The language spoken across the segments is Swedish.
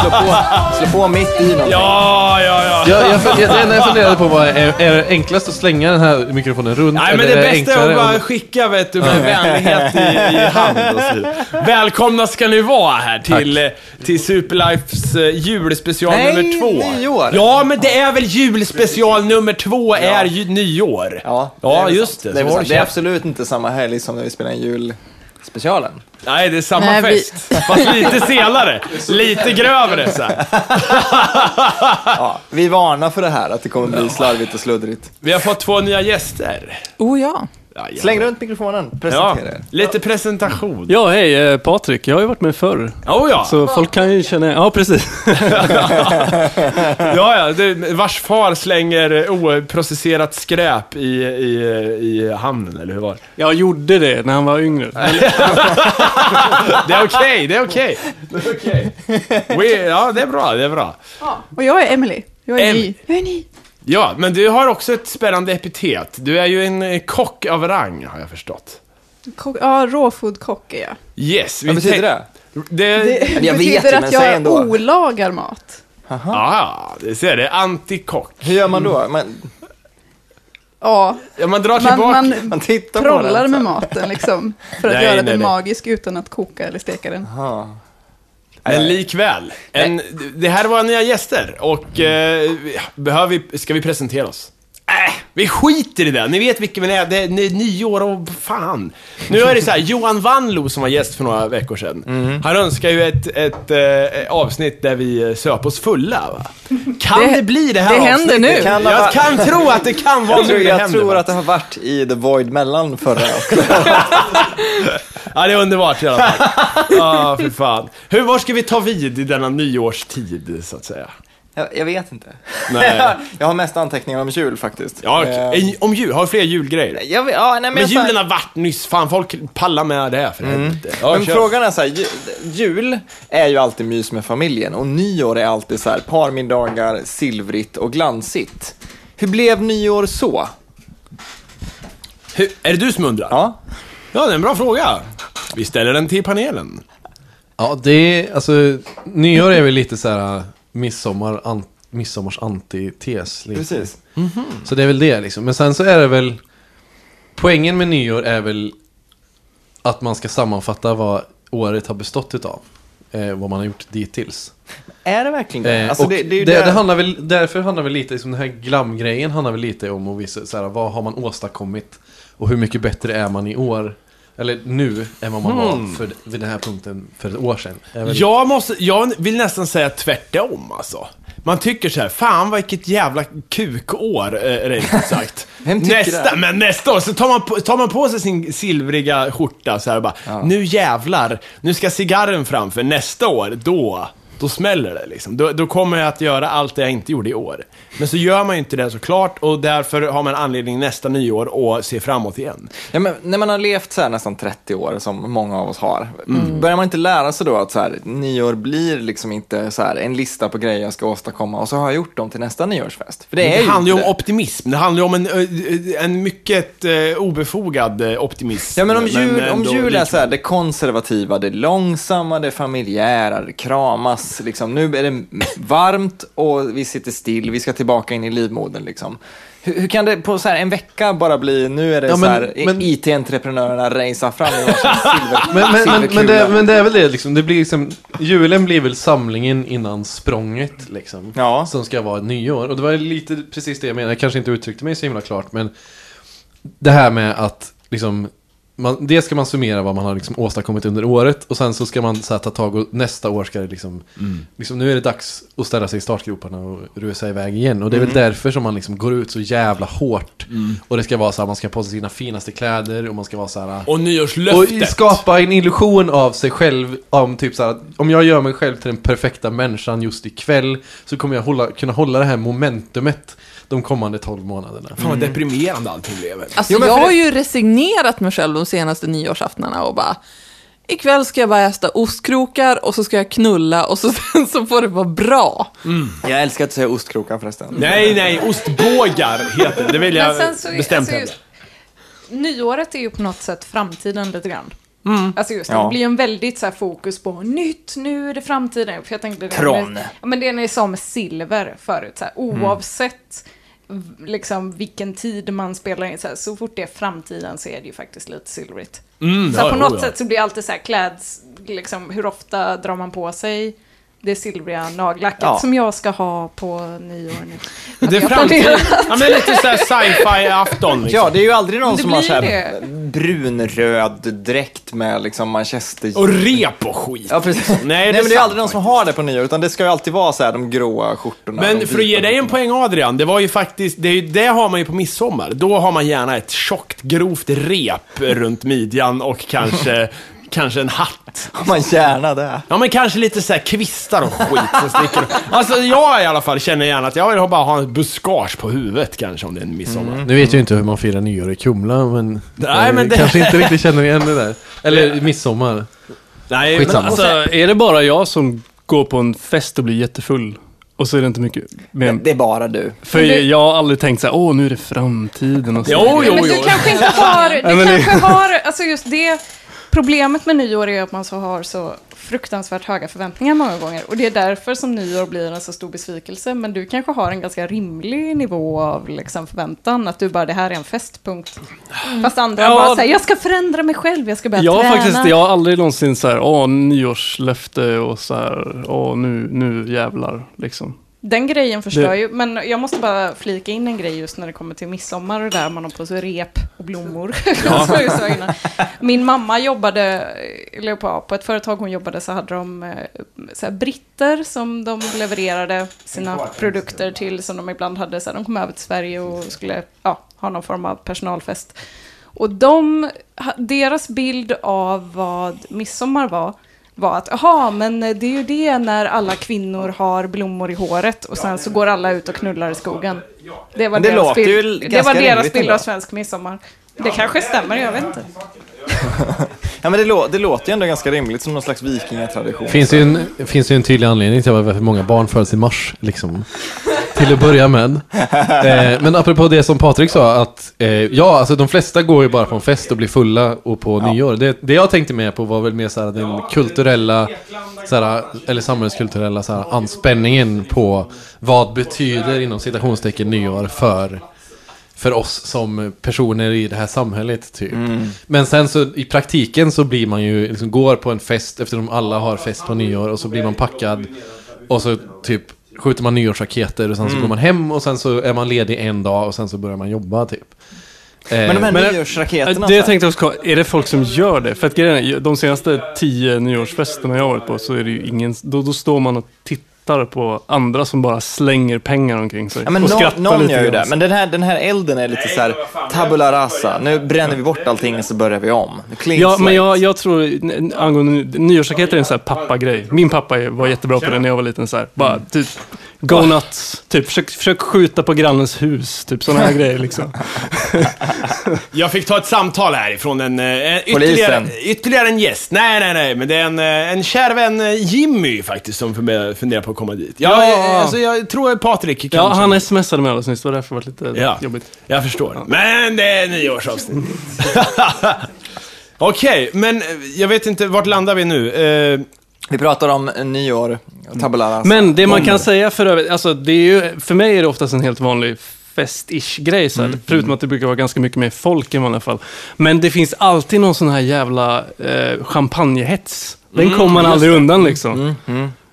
slår på, slår på mitt i någonting. Ja, ja, ja. Jag, jag, jag, det enda jag funderade på var, är, är det enklast att slänga den här mikrofonen runt? Nej men eller det är bästa är att bara skicka vet du, med vänlighet i, i hand och så vidare. Välkomna ska ni vara här till, eh, till Superlifes eh, julspecial Nej, nummer två. nyår. Ja, men det är väl julspecial nummer två är ju nyår. Ja, Ja, är väl just sant. det. Det är, Så väl har sant. du det är absolut inte samma helg som när vi spelar in julspecialen. Nej, det är samma Nej, vi- fest. Fast lite senare. Lite grövre så här. Ja, vi varnar för det här, att det kommer bli slarvigt och sluddrigt. Vi har fått två nya gäster. Oh ja. Ja, ja. Släng runt mikrofonen, Ja, presentera er. lite presentation. Ja, hej, eh, Patrik. Jag har ju varit med förr. Oh, ja. Så folk kan ju känna... Ja, precis. Ja, ja, det, vars far slänger oprocesserat skräp i, i, i hamnen, eller hur var det? Jag gjorde det när han var yngre. Det är okej, det är okej. Det är okej. We- Ja, det är bra, det är bra. Och jag är Emily. Jag är Em- ny. Jag är ny. Ja, men du har också ett spännande epitet. Du är ju en eh, kock av rang, har jag förstått. Kock, ja, rawfood-kock är jag. Yes. Vad betyder det? Det? Det jag vet betyder ju, att jag ändå. olagar mat. Ja, det ser det. Antikock. Hur gör man då? Man, Ja, Ja, man drar man, tillbaka. man man tittar på den. med maten liksom. För att Nej, göra nej, den nej. magisk utan att koka eller steka den. Aha. Men likväl. En, det här var nya gäster och eh, behöver vi, ska vi presentera oss? Äh, vi skiter i det. Ni vet vilken vi är. Det är det är nyår och fan. Nu är det så här, Johan Wanlo som var gäst för några veckor sedan. Mhm. Han önskar ju ett, ett eh, avsnitt där vi eh, söp oss fulla. Va? Kan det, Det- bli det här det händer avsnittet? nu. Kan ha jag kan tro att det kan vara Jag tror, nu det jag händer. tror va? att det har varit i the void mellan förra och Ja, det är underbart i alla fall. Ja, för fan. Hur, var ska vi ta vid i denna nyårstid, så att säga? Jag, jag vet inte. Nej. jag har mest anteckningar om jul faktiskt. Ja, Eh, okej. om jul, har du fler julgrejer? jag vet, ja, nej, men Men jag julen har varit nyss, fan folk pallar med det för helvete. Ja, Men kör. frågan är så här, ju- jul är ju alltid mys med familjen och nyår är alltid så här parmiddagar, silvrigt och glansigt. Hur blev nyår så? Hur, är det du som undrar? Ja, Ja, det är en bra fråga. Vi ställer den till panelen. Ja, det är, alltså, nyår är väl lite så här midsommar, an, midsommars antites. Lite. precis. Så det är väl det liksom. Men sen så är det väl, poängen med nyår är väl att man ska sammanfatta vad året har bestått utav. Eh, vad man har gjort dittills. Är det verkligen det? Eh, Alltså, det, det är ju det, där- det handlar väl, därför handlar väl lite, som den här glamgrejen handlar väl lite om att visa så här, vad har man åstadkommit och hur mycket bättre är man i år, eller nu, än vad man var för, vid den här punkten för ett år sedan. Är väl- Jag, måste, jag vill nästan säga tvärtom alltså. Man tycker så här, fan vilket jävla kukår, eh, rent ut sagt. Vem tycker nästa, det? men nästa år så tar man, på, tar man på sig sin silvriga skjorta så här och bara, nu jävlar, nu ska cigarren framför, nästa år, då, då smäller det liksom. Då, då kommer jag att göra allt det jag inte gjorde i år. Men så gör man ju inte det såklart och därför har man anledning nästa nyår att se framåt igen. Ja, men när man har levt så här nästan 30 år, som många av oss har, Mm. börjar man inte lära sig då att så här, nyår blir liksom inte så här, en lista på grejer jag ska åstadkomma och så har jag gjort dem till nästa nyårsfest? För det är Det handlar ju om det. optimism. Det handlar ju om en, en mycket obefogad optimism. Ja men om jul, om ändå jul är så här, det konservativa, det långsamma, det familjära, det kramas, liksom. nu är det varmt och vi sitter still, vi ska tillbaka in i livmodern liksom. Hur, hur kan det på så här en vecka bara bli, nu är det Ja, så men- här, men- IT-entreprenörerna racear fram i silver, Men, men, men, men, det, men det är väl det liksom, det blir liksom, julen blir väl samlingen innan språnget liksom. Ja. Som ska vara ett nyår. Och det var lite precis det jag menade, jag kanske inte uttryckte mig så himla klart, men det här med att liksom, man, dels ska man summera vad man har liksom åstadkommit under året och sen så ska man så här, ta tag och nästa år ska det liksom, liksom, nu är det dags att ställa sig i startgroparna och rusa iväg igen. Och det är väl därför som man liksom går ut så jävla hårt. Och det ska vara så här, man ska på sig sina finaste kläder och man ska vara så här Och och nyårslöftet. skapa en illusion av sig själv om typ så här, om jag gör mig själv till den perfekta människan just ikväll så kommer jag hålla, kunna hålla det här momentumet de kommande 12 månaderna. Fan vad deprimerande allting blev. Alltså Jo, men jag för har ju resignerat mig själv de senaste nyårsaftnarna och bara Ikväll ska jag bara äta ostkrokar och så ska jag knulla och så, sen så får det vara bra. Jag älskar att säga ostkrokar förresten. Nej, nej, ostbågar heter det. Det vill jag Men sen så, bestämt alltså, hävda. Nyåret är ju på något sätt framtiden lite grann. Alltså just det, Ja. det blir ju en väldigt så här, fokus på nytt, nu är det framtiden. För jag tänkte det Tron. Med, ja, men det ni sa med silver förut, så här, oavsett liksom vilken tid man spelar in, så, här, så fort det är framtiden så är det ju faktiskt lite silvrigt. Mm, Så ja, på något ja. sätt så blir det alltid så här kläds, liksom, hur ofta drar man på sig det silvriga nagellacket Ja. som jag ska ha på nyår nu. Det är Jag framtid. Ja, men lite såhär sci-fi-afton liksom. Ja, det är ju aldrig någon som har blir så här det. brunröd dräkt med liksom manchester... Och rep och skit. Ja, precis. Nej, Nej, det är men det är aldrig någon som har det på nyår, utan det ska ju alltid vara så här de gråa skjortorna. Men för att ge dig en poäng Adrian, det var ju faktiskt, det, är ju- det har man ju på midsommar. Då har man gärna ett tjockt, grovt rep runt midjan och kanske, kanske en hatt. Har man gärna det? Ja men kanske lite så här kvistar och skit som sticker Alltså jag i alla fall känner gärna att jag vill bara ha en buskage på huvudet kanske om det är en midsommar. Nu vet jag inte hur man firar nyår i Kumla, men... Nej, jag men det- kanske inte riktigt känner igen det där. Eller midsommar. Nej, Skitsamma. men Alltså, är det bara jag som går på en fest och blir jättefull? Och så är det inte mycket mer. Det är bara du. För Men det- jag har aldrig tänkt så här, åh nu är det framtiden och så. Jo, jo, men du jo. kanske inte har, du men det- kanske har, alltså just det, problemet med nyår är att man så har så fruktansvärt höga förväntningar många gånger. Och det är därför som nyår blir en så stor besvikelse. Men du kanske har en ganska rimlig nivå av liksom förväntan, att du bara, det här är en festpunkt. Fast andra Ja. bara säger, jag ska förändra mig själv, jag ska börja Jag träna. faktiskt, jag har aldrig någonsin så här, åh nyårslöfte och så här, åh nu, nu jävlar liksom. Den grejen förstör Det- ju, men jag måste bara flika in en grej just när det kommer till midsommar och där man har på sig rep och blommor. Innan. Min mamma jobbade, eller på, på ett företag hon jobbade så hade de eh, så här britter som de levererade sina produkter till, som de ibland hade, så här, de kom över till Sverige och skulle ja, ha någon form av personalfest. Och de, deras bild av vad midsommar var, var att jaha, men det är ju det när alla kvinnor har blommor i håret och sen så går alla ut och knullar i skogen. Det var det deras bild, det var deras bild av svensk midsommar. Det kanske stämmer, jag vet inte. Ja, men det, lå- det låter ju ändå ganska rimligt som någon slags vikingatradition. Finns ju en, finns ju en tydlig anledning till varför många barn föds i mars, liksom. Till att börja med. Eh, men apropå det som Patrik sa, att eh, ja, alltså de flesta går ju bara på en fest och blir fulla och på nyår. Det, det jag tänkte med på var väl mer såhär den kulturella, såhär, eller samhällskulturella såhär, anspänningen på vad betyder inom citationstecken nyår för för oss som personer i det här samhället typ. Men sen så i praktiken så blir man ju, liksom går på en fest eftersom alla har fest på nyår och så blir man packad och så typ skjuter man nyårsraketer och sen så går man hem och sen så är man ledig en dag och sen så börjar man jobba typ. Eh, Men de här Men- nyårsraketerna... Det jag tänkte också, är det folk som gör det? För att grejen är, de senaste tio nyårsfesterna jag har varit på så är det ju ingen, då, då står man och tittar på andra som bara slänger pengar omkring sig. Ja, men och nå- skrattar någon lite gör ju det. Men den här, den här elden är lite så här tabula rasa. Nu bränner vi bort allting och så börjar vi om. Clean Ja, men jag, jag tror, angående ny- nyårsraketer är en sån här pappagrej. Min pappa var jättebra på det när jag var liten. Så här. Bara, Mm. typ, go nuts. Typ, försök, försök skjuta på grannens hus. Typ sådana här grejer liksom. Jag fick ta ett samtal här ifrån en, eh, en ytterligare, ytterligare en gäst. Nej, nej, nej, men det är en, eh, en kär vän, eh, Jimmy faktiskt, som funderar, funderar på att komma dit. Ja, Ja. eh, Alltså, jag tror att Patrik kanske... Ja, han smsade mig alldeles nyss. Det var därför det var lite Ja. jobbigt. Jag förstår. Men det är nyårsavsnitt. Okej, men eh, jag vet inte, vart landar vi nu? Eh, Vi pratar om nyår, tabula rasa. Men det man kan säga för övrigt, alltså det är ju, för mig är det oftast en helt vanlig fest-ish grej, så här, Mm, förutom att det brukar vara ganska mycket mer folk i vanliga fall. Men det finns alltid någon sån här jävla eh, champagnehets. Den Mm, kommer man aldrig undan liksom.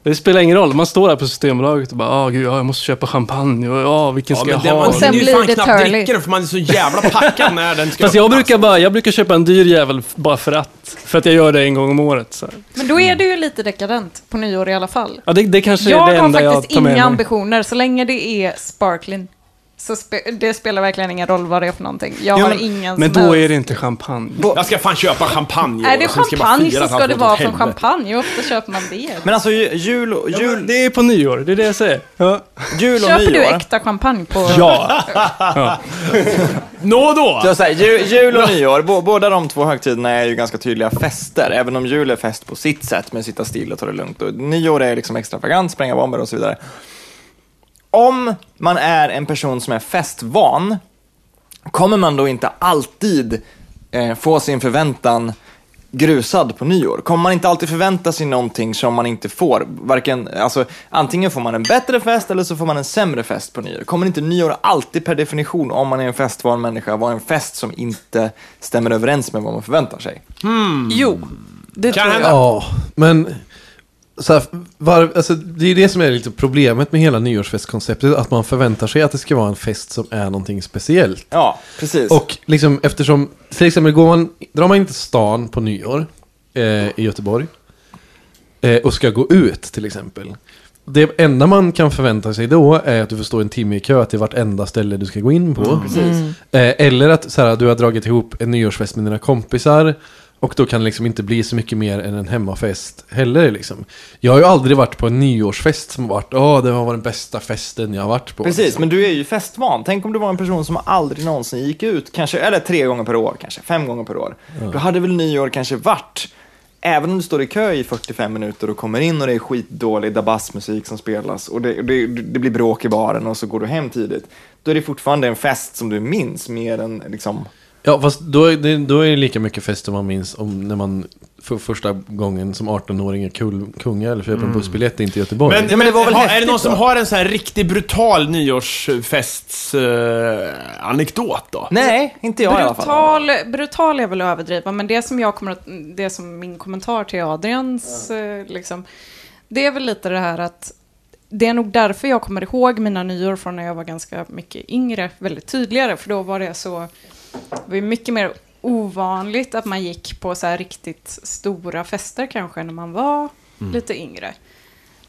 Det spelar ingen roll, man står där på Systembolaget och bara, ah, gud, ja, jag måste köpa champagne och ja, vilken ja, ska men jag det, ha? man sen blir fan det knappt dricka den för man är så jävla packad när den ska Fast jag brukar, bara, jag brukar köpa en dyr jävel bara för att. För att jag gör det en gång om året. Så. Men då är det ju lite dekadent på nyår i alla fall. Ja, det, det kanske Jag är det har enda jag faktiskt tar med inga ambitioner, så länge det är sparkling. Så spe- det spelar verkligen ingen roll vad det är för någonting. Jag Jo, har men- ingen Men då är det inte champagne. Jag ska fan köpa champagne Är det ska champagne så ska det vara från champagne. Hur ofta köper man det? Men alltså ju- jul, och- jul, Det är på nyår, det är det jag säger. Ja. jul och Köper du nyår. äkta champagne på... Ja. Nå då! Så så här, jul, jul och nyår, bå- båda de två högtiderna är ju ganska tydliga fester. Även om jul är fest på sitt sätt med att sitta still och ta det lugnt. Och nyår är liksom extravagant, spränga bomber och så vidare. Om man är en person som är festvan, kommer man då inte alltid eh, få sin förväntan grusad på nyår? Kommer man inte alltid förvänta sig någonting som man inte får? Varken, alltså, antingen får man en bättre fest eller så får man en sämre fest på nyår. Kommer inte nyår alltid per definition, om man är en festvan människa, vara en fest som inte stämmer överens med vad man förväntar sig? Jo, det Kan tror jag. Ja, men så här, var, alltså, det är det som är lite problemet med hela nyårsfestkonceptet, att man förväntar sig att det ska vara en fest som är någonting speciellt. Ja, precis. Och liksom eftersom, till exempel går man, drar man inte stan på nyår eh, i Göteborg eh, och ska gå ut till exempel. Det enda man kan förvänta sig då är att du får stå en timme i kö till vartenda ställe du ska gå in på. Eh, eller att så här, du har dragit ihop en nyårsfest med dina kompisar och då kan det liksom inte bli så mycket mer än en hemmafest heller. Liksom. Jag har ju aldrig varit på en nyårsfest som varit, åh, det var den bästa festen jag har varit på. Precis, men du är ju festvan. Tänk om du var en person som aldrig någonsin gick ut, kanske, eller tre gånger per år, kanske fem gånger per år. Då hade väl nyår kanske varit, även om du står i kö i 45 minuter och kommer in och det är skitdålig dabasmusik som spelas och det, det, det blir bråk i baren och så går du hem tidigt. Då är det fortfarande en fest som du minns mer än liksom... Ja, fast då är, det, då är det lika mycket fester man minns om när man för första gången som 18-åring är kul, kunga eller köper en bussbiljett in till Göteborg. Men, Ja, men det var väl har, är det någon som då? har en sån här riktigt brutal nyårsfests eh, anekdot då? Nej, inte jag i alla fall. Brutal, brutal är väl att överdriva, men det som jag kommer att, det som min kommentar till Adrians, eh, liksom, det är väl lite det här att det är nog därför jag kommer ihåg mina nyår från när jag var ganska mycket yngre, väldigt tydligare, för då var det så, det var ju mycket mer ovanligt att man gick på så här riktigt stora fester kanske när man var lite yngre.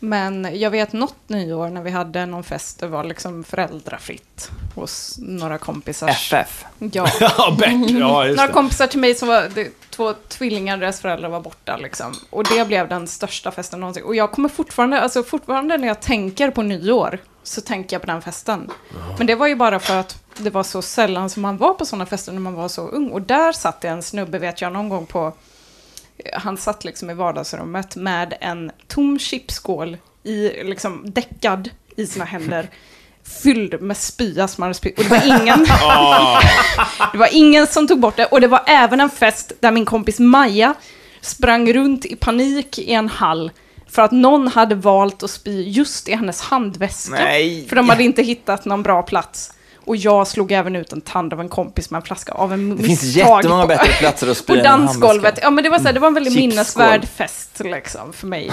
Men jag vet något nyår när vi hade någon fest, det var liksom föräldrafritt hos några kompisar. FF. Ja. Ja, Bert. Ja, just Några kompisar till mig som var det, två tvillingar, deras föräldrar var borta liksom. Och det blev den största festen någonsin. Och jag kommer fortfarande, alltså fortfarande när jag tänker på nyår, så tänker jag på den festen. Men det var ju bara för att det var så sällan som man var på sådana fester när man var så ung. Och där satt en snubbe, vet jag, någon gång på... Han satt liksom i vardagsrummet med en tom chipsskål i, liksom däckad i sina händer. Fylld med spya som hade spytt. Och det var ingen... Det var ingen som tog bort det. Och det var även en fest där min kompis Maja sprang runt i panik i en hall för att någon hade valt att spy just i hennes handväska. Nej. För de hade inte hittat någon bra plats. Och jag slog även ut en tand av en kompis med en flaska av en Det finns misstag jättemånga på- bättre platser att spy på dansgolvet. Ja men det var, så här, det var en väldigt Chipsskål. minnesvärd fest liksom för mig.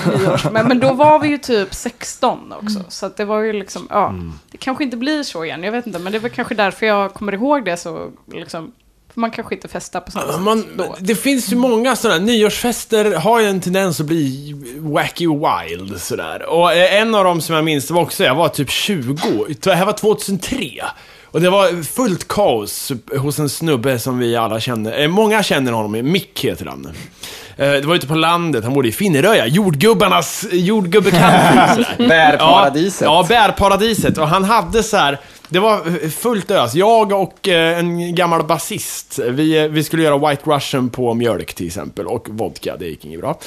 Men, men då var vi ju typ 16 också. Så att det var ju liksom, ja. Det kanske inte blir så igen, jag vet inte. Men det var kanske därför jag kommer ihåg det så liksom. Man kanske inte festar på samma sätt Man, då. det finns ju många sådana, nyårsfester har ju en tendens att bli wacky wild sådär. Och eh, en av dem som jag minns, det var också, jag var typ 20, det här var 2003. Och det var fullt kaos hos en snubbe som vi alla känner, eh, många känner honom, Mick heter han. Eh, Det var ute på landet, han bodde i Finneröja, jordgubbarnas jordgubbekant. sådär. Bärparadiset. Ja, ja, bärparadiset. Och han hade så här. Det var fullt ös. Jag och eh, en gammal basist, vi, eh, vi skulle göra White Russian på mjölk till exempel, och vodka, det gick inget bra.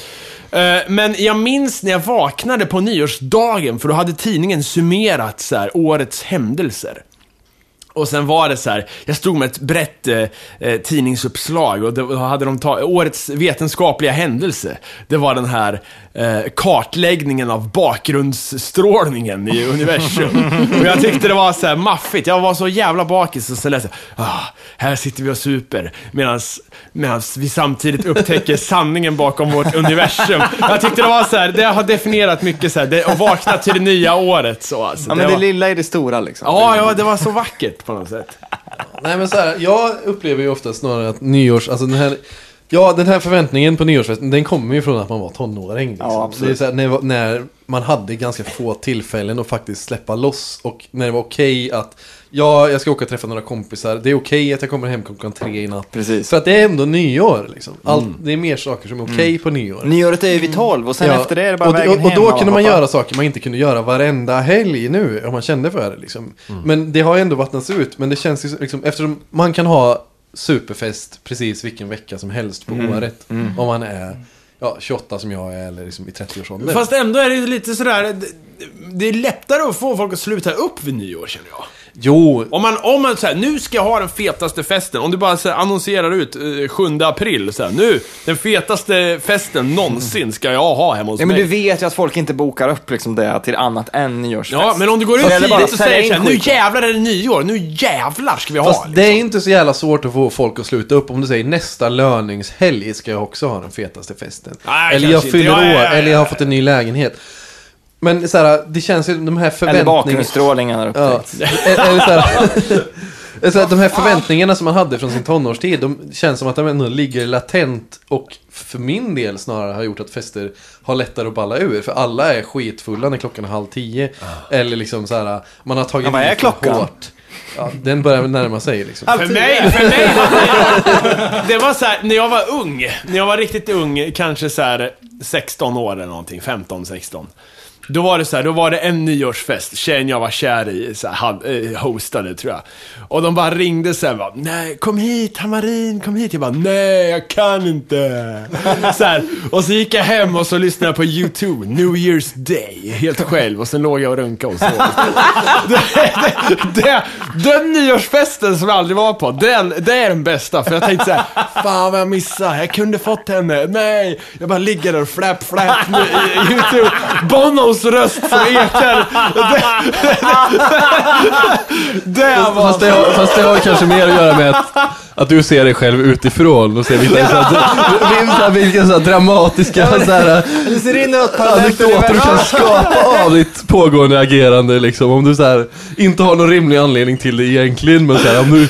Eh, men jag minns när jag vaknade på nyårsdagen, för då hade tidningen summerat så här, årets händelser. Och sen var det så här, jag stod med ett brett eh, eh, tidningsuppslag och då hade de tagit, årets vetenskapliga händelse, det var den här eh, kartläggningen av bakgrundsstrålningen i universum. och jag tyckte det var så här maffigt, jag var så jävla bakis och så läste jag, ah, här sitter vi och super, medan vi samtidigt upptäcker sanningen bakom vårt universum. Jag tyckte det var så här, det har definierat mycket så här, det, att vakna till det nya året så alltså. Ja, men det det var, lilla är det stora liksom. ja, ja, det var så vackert på något sätt. Nej men så här, jag upplever ju ofta snarare att nyårs, alltså den här Ja, den här förväntningen på nyårsfesten, den kommer ju från att man var tonåring. Liksom. Ja, absolut. Det är så här, när, när man hade ganska få tillfällen att faktiskt släppa loss och när det var okej att Ja, jag ska åka och träffa några kompisar. Det är okej att jag kommer hem klockan tre i natt. Precis. För att det är ändå nyår liksom. Allt, Det är mer saker som är okej på nyår. Nyåret är ju vid 12 och sen Ja, efter det är det bara och, vägen och, och hem. då kunde man göra saker man inte kunde göra varenda helg nu, om man kände för det. Liksom. Men det har ändå vattnats ut, men det känns ju liksom, eftersom man kan ha superfest precis vilken vecka som helst på året. Om man är ja, 28 som jag är, eller liksom i 30-årsåldern. Fast ändå är det ju lite sådär, det- är lättare att få folk att sluta upp vid nyår känner jag. Jo, Om man, om man säger nu ska jag ha den fetaste festen. Om du bara så här, annonserar ut eh, 7 april, så här, nu, den fetaste festen någonsin ska jag ha hemma hos Ja, men mig. du vet ju att folk inte bokar upp liksom det till annat än nyårsfest. Ja, men om du går ut tidigt och säger in så här, nu jävlar är det nyår, nu jävlar ska vi ha. fast det är inte så jävla svårt att få folk att sluta upp om du säger nästa löningshelg ska jag också ha den fetaste festen. Nej, eller jag fyller Ja, ja, år, ja, ja. eller jag har fått en ny lägenhet. Men så här, det känns ju, de här Eller förväntningarna... bakgrundsstrålningen har Ja, upptäckts. eller så här, så här, de här förväntningarna som man hade från sin tonårstid, de känns som att de ändå ligger latent och för min del snarare har gjort att fester har lättare att balla ur. För alla är skitfulla när klockan är halv tio. Eller liksom så här, man har tagit Ja, vad är för klockan? hårt. Ja, den börjar väl närma sig liksom. För mig, för mig var det, det var så här, när jag var ung, när jag var riktigt ung, kanske så här 16 år eller någonting, 15, 16. Då var det så här, då var det en nyårsfest, tjejen jag var kär i så här, han, eh, hostade tror jag. Och de bara ringde sen bara, nej kom hit Hamarin, kom hit. Jag bara, nej jag kan inte. Så här, och så gick jag hem och så lyssnade jag på YouTube, New Year's Day, helt själv. Och sen låg jag och runkade och sov. det, det, det, den nyårsfesten som jag aldrig var på, den, det är den bästa. För jag tänkte så här, fan vad jag missade, jag kunde fått henne. Nej, jag bara ligger där och flap flap YouTube. Bonos röst som ekar. Det, det, det var... Fast det, har, fast det har kanske mer att göra med att, att du ser dig själv utifrån och ser vilka, så här, vilka, vilka så här, dramatiska så här, anekdoter du kan skapa av ditt pågående agerande liksom. Om du så här, inte har någon rimlig anledning till det egentligen, men så här, om du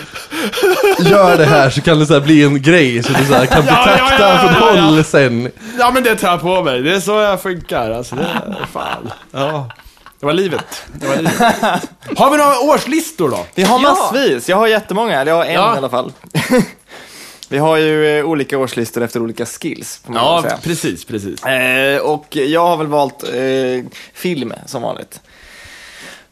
gör det här så kan det så här, bli en grej så du så här, kan Ja, ja, betrakta ja, ja, från ja. håll sen. Ja men det tar jag på mig, det är så jag funkar. Alltså, det är fan. Ja. Det var livet. Det var livet. Har vi några årslistor då? Vi har massvis. Jag har jättemånga, eller jag har en Ja. i alla fall. Vi har ju eh, olika årslistor efter olika skills, Ja, precis, precis. Eh, och jag har väl valt eh, film som vanligt.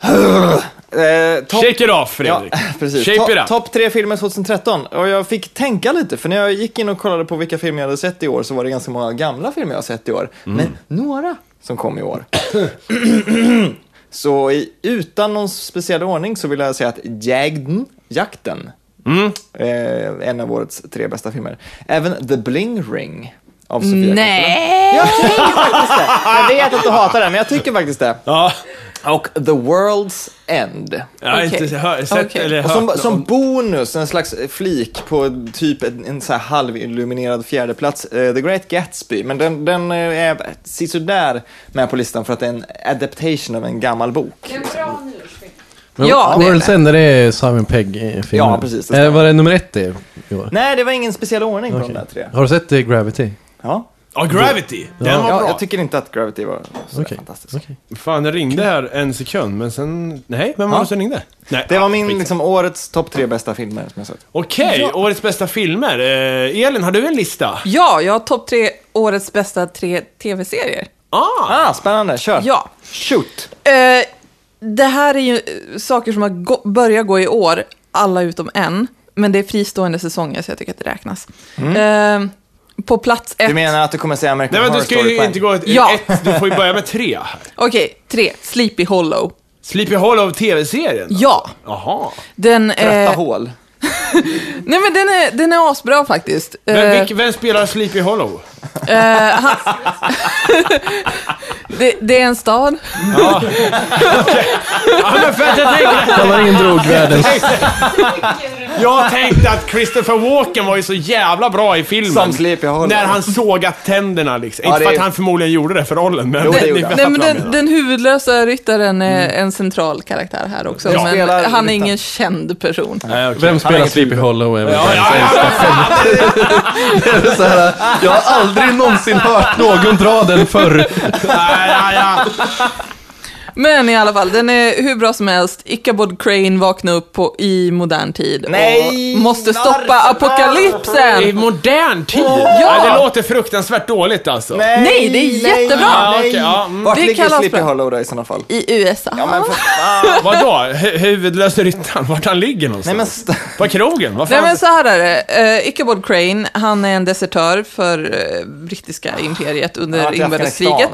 Eh, topp- Shake it off Fredrik. Ja, precis. Shape it up. Topp tre filmer 2013. Och jag fick tänka lite, för när jag gick in och kollade på vilka filmer jag hade sett i år så var det ganska många gamla filmer jag har sett i år. Mm. Men några som kom i år. så i, utan någon speciell ordning så vill jag säga att Jagden, Jakten, Mm. eh, en av årets tre bästa filmer. Även The Bling Ring av Sofia Coppola. Nej! Jag tycker faktiskt det. Jag vet att du hatar den, men jag tycker faktiskt det. Ja, Och The World's End. jag har Okej. inte hör, sett Okej. eller Och hört som, som bonus, en slags flik på typ en, en så här halvilluminerad fjärdeplats, eh, The Great Gatsby. Men den, den eh, är sisådär med på listan för att det är en adaptation av en gammal bok. Men Ja, World's End, är det Simon Pegg-filmen? Ja, precis, det Eh, var det nummer ett det? Nej, det var ingen speciell ordning på Okej. de där tre. Har du sett eh, Gravity? Ja. Ja, Gravity. Den Ja. var Ja, bra. jag tycker inte att Gravity var så Okej. fantastisk. Okej. Fan, det ringde här en sekund, men sen... Nej, vem var Ja. det som ringde? Nej, Det var ah, min liksom, årets topp tre bästa filmer som jag sett. Okej, årets bästa filmer. Eh, Elin, har du en lista? Ja, jag har topp tre årets bästa tre tv-serier. Ah! Ah, spännande, kör! Ja. Shoot! Eh, det här är ju eh, saker som har gå- börjat gå i år, alla utom en. Men det är fristående säsonger, så jag tycker att det räknas. Eh, på plats ett. Du menar att du kommer säga American Nej men Horror du ska Story ju inte gå ett, Ja. ett, du får ju börja med tre här. Okej, tre. Sleepy Hollow. Sleepy Hollow TV-serien? Ja, Jaha. den Trötta är... hål. Nej men den är, den är asbra faktiskt. Men Eh, vilk, vem spelar Sleepy Hollow? eh, han... det, det är en stad. Ja, men för att jag tänkte... Hamarin drog världens... Jag tänkte att Christopher Walken var ju så jävla bra i filmen. Som Sleepy Hollow. När han sågat tänderna liksom. Ja, Inte för det- att han förmodligen gjorde det för rollen, men... Jo, det gjorde han. Nej, men den, den huvudlösa ryttaren är en central karaktär här också. Ja. Men Spelar han är ryttaren. ingen känd person. Vem spelar Sleepy. Hollow? väl Ja, ja, så här, Jag har aldrig någonsin hört någon dra den förr. ja, ja, ja. Men i alla fall, den är hur bra som helst. Ichabod Crane vaknar upp på, i modern tid Nej, och måste stoppa varför? I apokalypsen. modern tid? Ja. det låter fruktansvärt dåligt alltså. Nej, det är jättebra. Ja, okej, ja, mm. Vart Det ligger kallas Sleepy. Hollow då i sådana fall? I USA. Ja, men för fan. Vadå? Hu- Huvudlöse ryttaren, vart han ligger någonstans? Nej, men st- På krogen? Vad Nej fan? men så här är det. Uh, Ichabod Crane, han är en desertör för eh, brittiska imperiet under Ja, inbördeskriget.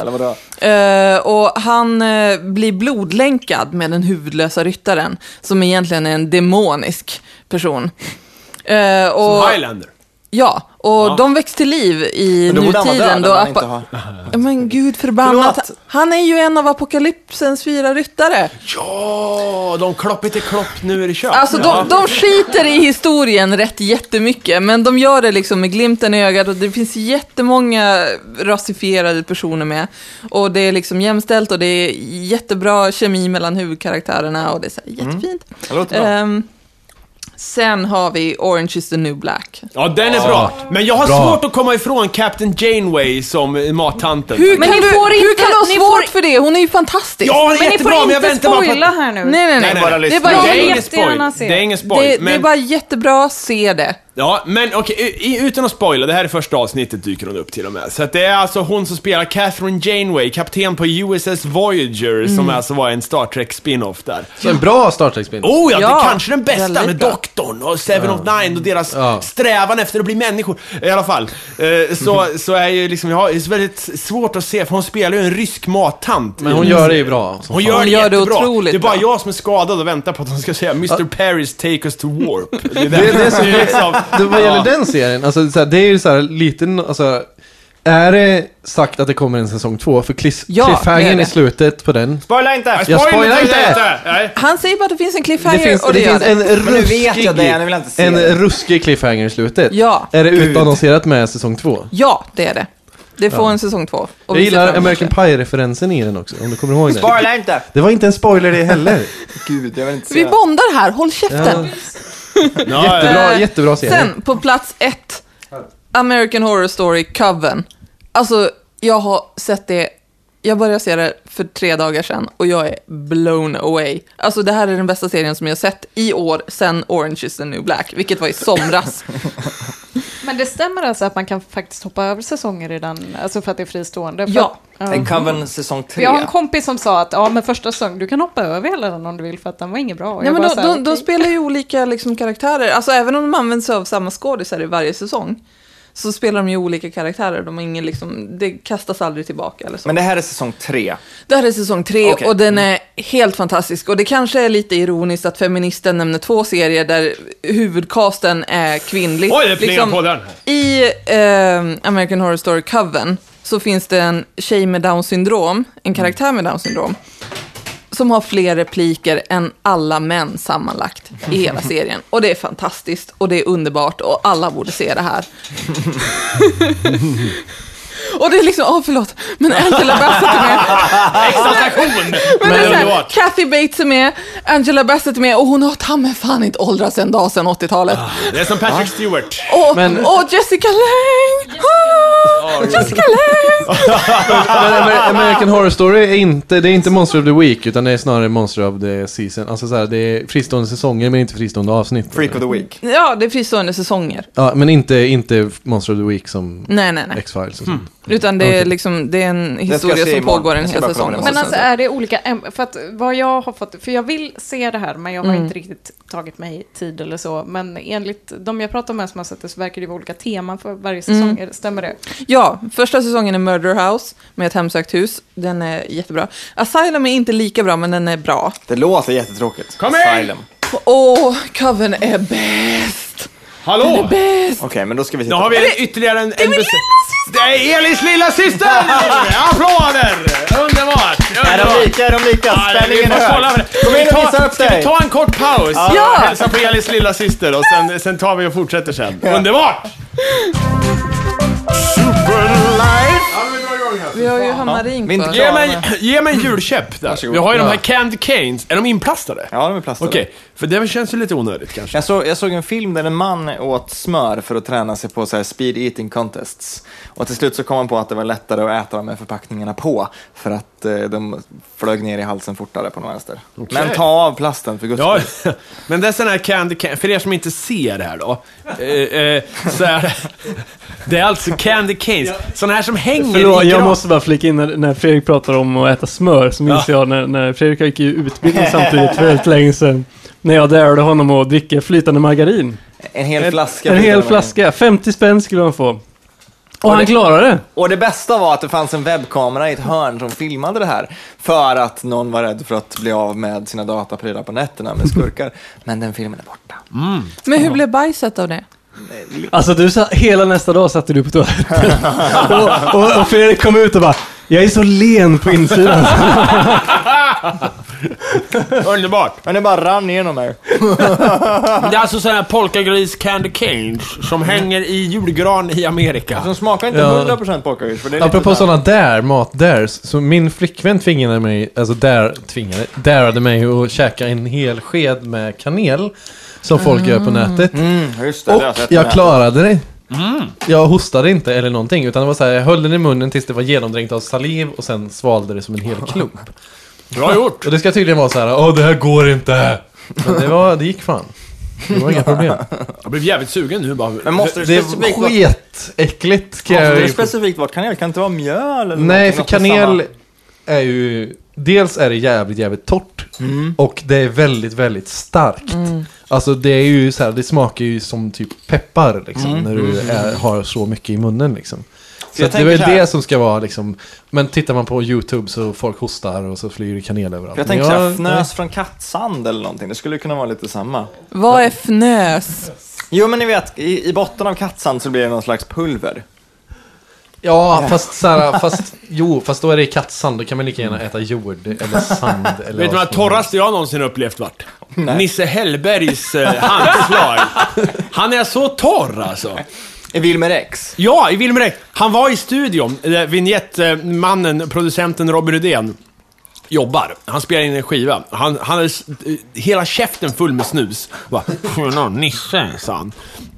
Eh, och han eh, blir blodlänkad med den huvudlösa ryttaren, som egentligen är en demonisk person. Uh, och, Som Highlander. Ja, och de väcks till liv i Men då nutiden. död Då han har... Ja, Men gud förbannat. Förlåt. Han är ju en av apokalypsens fyra ryttare. Ja, de klopp inte klopp, nu är det kört. Alltså de, de skiter i historien rätt jättemycket, men de gör det liksom med glimten i ögat och det finns jättemånga rasifierade personer med. Och det är liksom jämställt och det är jättebra kemi mellan huvudkaraktärerna och det är så här jättefint. Det låter bra. Ehm, sen har vi Orange is the new black. Ja, den är bra. Men jag har Bra. svårt att komma ifrån Captain Janeway som mattanten. Hur Men kan, ni du, får hur inte- kan du ha ni svårt får- för det? Hon är ju fantastisk. Ja, hon är Men ni jättebra, får men jag inte väntar bara på spoila att... här nu. Nej, nej, nej. Nej, bara nej, Det är lyssna. bara, Det Jag vill jättegärna se. Det är ingen spoil. det, men... det är bara jättebra, se det. Ja, men okej, i- utan att spoila, det här är första avsnittet dyker hon upp till och med. Så att det är alltså hon som spelar Catherine Janeway, kapten på USS Voyager, som Mm. alltså var en Star Trek spin-off där. Så en bra Star Trek-spin. Oh ja, det Ja, är kanske den bästa med bra. Doktorn och Seven of Nine och deras Ja. strävan efter att bli människor. I alla fall, eh, så, så är ju liksom, ja, det är väldigt svårt att se, för hon spelar ju en rysk mattant. Men hon gör det ju bra. som Hon fan. gör Hon det gör det otroligt det är bara jag som är skadad och väntar på att hon ska säga Mr. Paris take us to warp. Det är, Det, det är så, liksom, det, vad gäller den serien, alltså, så här, det är ju så här lite, alltså, är det sagt att det kommer en säsong två? För cliff, Ja, det är cliffhangern det. i slutet på den. Spoila inte! Jag spoila spoilar inte! inte! Nej. Han säger bara att det finns en Det cliffhanger finns, och det det, gör finns det. en Men nu vet jag det, ruskig, nu vill jag inte se en det. ruskig cliffhanger i slutet. Ja. Är det utannonserat med säsong två? Ja, det är det. Det får en säsong två. Och Jag vi ser gillar fram emot American det. Pie-referensen i den också, om du kommer ihåg det. Spoila inte! Det var inte en spoiler det heller. Gud, jag vill inte se Vi det. bondar här, håll käften. Jättebra, jättebra serie. Sen, på plats ett, American Horror Story Coven. Alltså, jag har sett det, jag började se det för tre dagar sedan och jag är blown away. Alltså det här är den bästa serien som jag har sett i år sen Orange is the new black, vilket var i somras. Men det stämmer alltså att man kan faktiskt hoppa över säsonger i den, alltså för att det är fristående? För Ja. att- En Coven säsong tre. Jag har en kompis som sa att ja, men första säsong, du kan hoppa över hela den om du vill för att den var inget bra. Och Nej, men de, här, de, de okej. spelar ju olika liksom, karaktärer, alltså även om de använder sig av samma skådisar i varje säsong. Så spelar de ju olika karaktärer, de har ingen liksom, det kastas aldrig tillbaka eller så. Men det här är säsong tre. Det här är säsong tre Okej. och den är helt fantastisk. Och det kanske är lite ironiskt att feministen nämner två serier där huvudcasten är kvinnlig. Oj, det plingar på den. I eh, American Horror Story Coven så finns det en tjej med Downs syndrom, en karaktär med Downs syndrom, som har fler repliker än alla män sammanlagt i hela serien. Och det är fantastiskt och det är underbart och alla borde se det här. och det är liksom, åh förlåt, men Angela Bassett är med. Extra station! Men, Men det är så här, underbart. Kathy Bates är med, Angela Bassett är med och hon har ta mig fan inte åldrats en dag sedan 80-talet. Det är som Patrick Stewart. Och, Men- och Jessica Lange! Ah, Jessica Lange! Men Amer- American Horror Story är inte, det är inte Monster of the Week, utan det är snarare Monster of the Season. Alltså så här, det är fristående säsonger, men inte fristående avsnitt. Freak of the Week. Ja, det är fristående säsonger. Ja, men inte, inte Monster of the Week som Nej, nej, nej. X-Files och sånt. Utan det är liksom, det är en historia som pågår en hel säsong. Men alltså så- är det olika, för att vad jag har fått, för jag vill se det här men jag har Mm. inte riktigt tagit mig tid eller så. Men enligt de jag pratar med som har sett det så verkar det vara olika teman för varje säsong. Mm. Är det- Stämmer det? Ja, första säsongen är Murder House med ett hemsökt hus. Den är jättebra. Asylum är inte lika bra, men den är bra. Det låter jättetråkigt. Kom! Asylum. Åh, Coven är bäst! Hallå! Bäst! Okej, men då ska vi Nu titta. har vi en, ytterligare en... en bes- det är Elis lilla syster! Applåder! Underbart! Är de lika? Är de lika? Ja, Spänningen är hög. det. Kom in och visa ta- upp Ska vi dig. ta en kort paus? Ja. Hälsa på Elis lilla syster och sen, sen tar vi och fortsätter sen. Underbart! Vi har ju Hammarin inte kvar. Ge mig, ge mig en julkäpp där. Varsågod. Vi har ju de här candy canes. Är de inplastade? Ja, de är plastade. Okej, för det känns ju lite onödigt kanske. Jag såg, jag såg en film där en man åt smör för att träna sig på så här speed eating contests. Och till slut så kom han på att det var lättare att äta dem med förpackningarna på, för att eh, de flög ner i halsen fortare på den vänster. Men ta av plasten för guds Ja, skull. men det är sån här candy cane, för er som inte ser det här då, eh, eh, så är det, det är alltså candy canes, såna här som hänger Förlåt, i jag gran- måste bara flika in när, när Fredrik pratar om att äta smör, så minns jag när, när Fredrik gick i utbildning samtidigt för väldigt länge sedan. När jag därade honom att dricka flytande margarin. En hel flaska. En hel flytande flaska, 50 spänn skulle man få. Och han klarade det. Och det bästa var att det fanns en webbkamera i ett hörn som filmade det här. För att någon var rädd för att bli av med sina dataprylar på nätterna med skurkar. Men den filmen är borta. Men hur blev bajset av det? Alltså du sa, hela nästa dag satt du på toaletten. och, och, och Fredrik kom ut och bara, jag är så len på insidan. Underbart! Men det bara rann igenom mig. Det är alltså sådana här polkagris candy canes som hänger i julgran i Amerika. De smakar inte Ja. 100% polkagris. för det är lite Apropå så här- sådana där, mat dares, så min flickvän tvingade mig, alltså där, tvingade, darade mig att käka en hel sked med kanel, som folk gör på nätet. Mm, just det. det har Och sett jag med. klarade det. Jag hostade inte eller någonting, utan det var så här, jag höll den i munnen tills det var genomdränkt av saliv och sen svalde det som en hel klump. Bra gjort! Och det ska tydligen vara så här, åh det här går inte. Men det, var, det gick fan. Det var inga problem. Jag blev jävligt sugen nu bara. Men måste det Det specifikt var vara... skitäckligt. kan Måste jag det ju- specifikt vara kanel? Kan det inte vara mjöl eller Nej, någonting? för Något med kanel samma- är ju... Dels är det jävligt, jävligt torrt. Och det är väldigt, väldigt starkt. Alltså det är ju så här, det smakar ju som typ peppar liksom. När du är, har så mycket i munnen liksom. Så att det är så det som ska vara liksom. Men tittar man på YouTube så folk hostar och så flyger det kanel överallt. Jag tänker såhär, jag- fnös från kattsand eller någonting. Det skulle kunna vara lite samma. Vad är fnös? Jo, men ni vet, i, i botten av kattsand så blir det någon slags pulver. Ja, fast så här, fast jo, fast då är det i kattsand. Då kan man lika gärna äta jord eller sand. Eller Vet du vad torraste jag någonsin upplevt vart? Nisse Hellbergs eh, handslag. Han är så torr alltså. I Wilmer X. Ja, i Wilmer X. Han var i studion, eh, vignettmannen, producenten Robin Rydén, jobbar. Han spelar in en skiva. Han, han hade eh, hela käften full med snus. Bara, "Tjena, Nisse, sa han.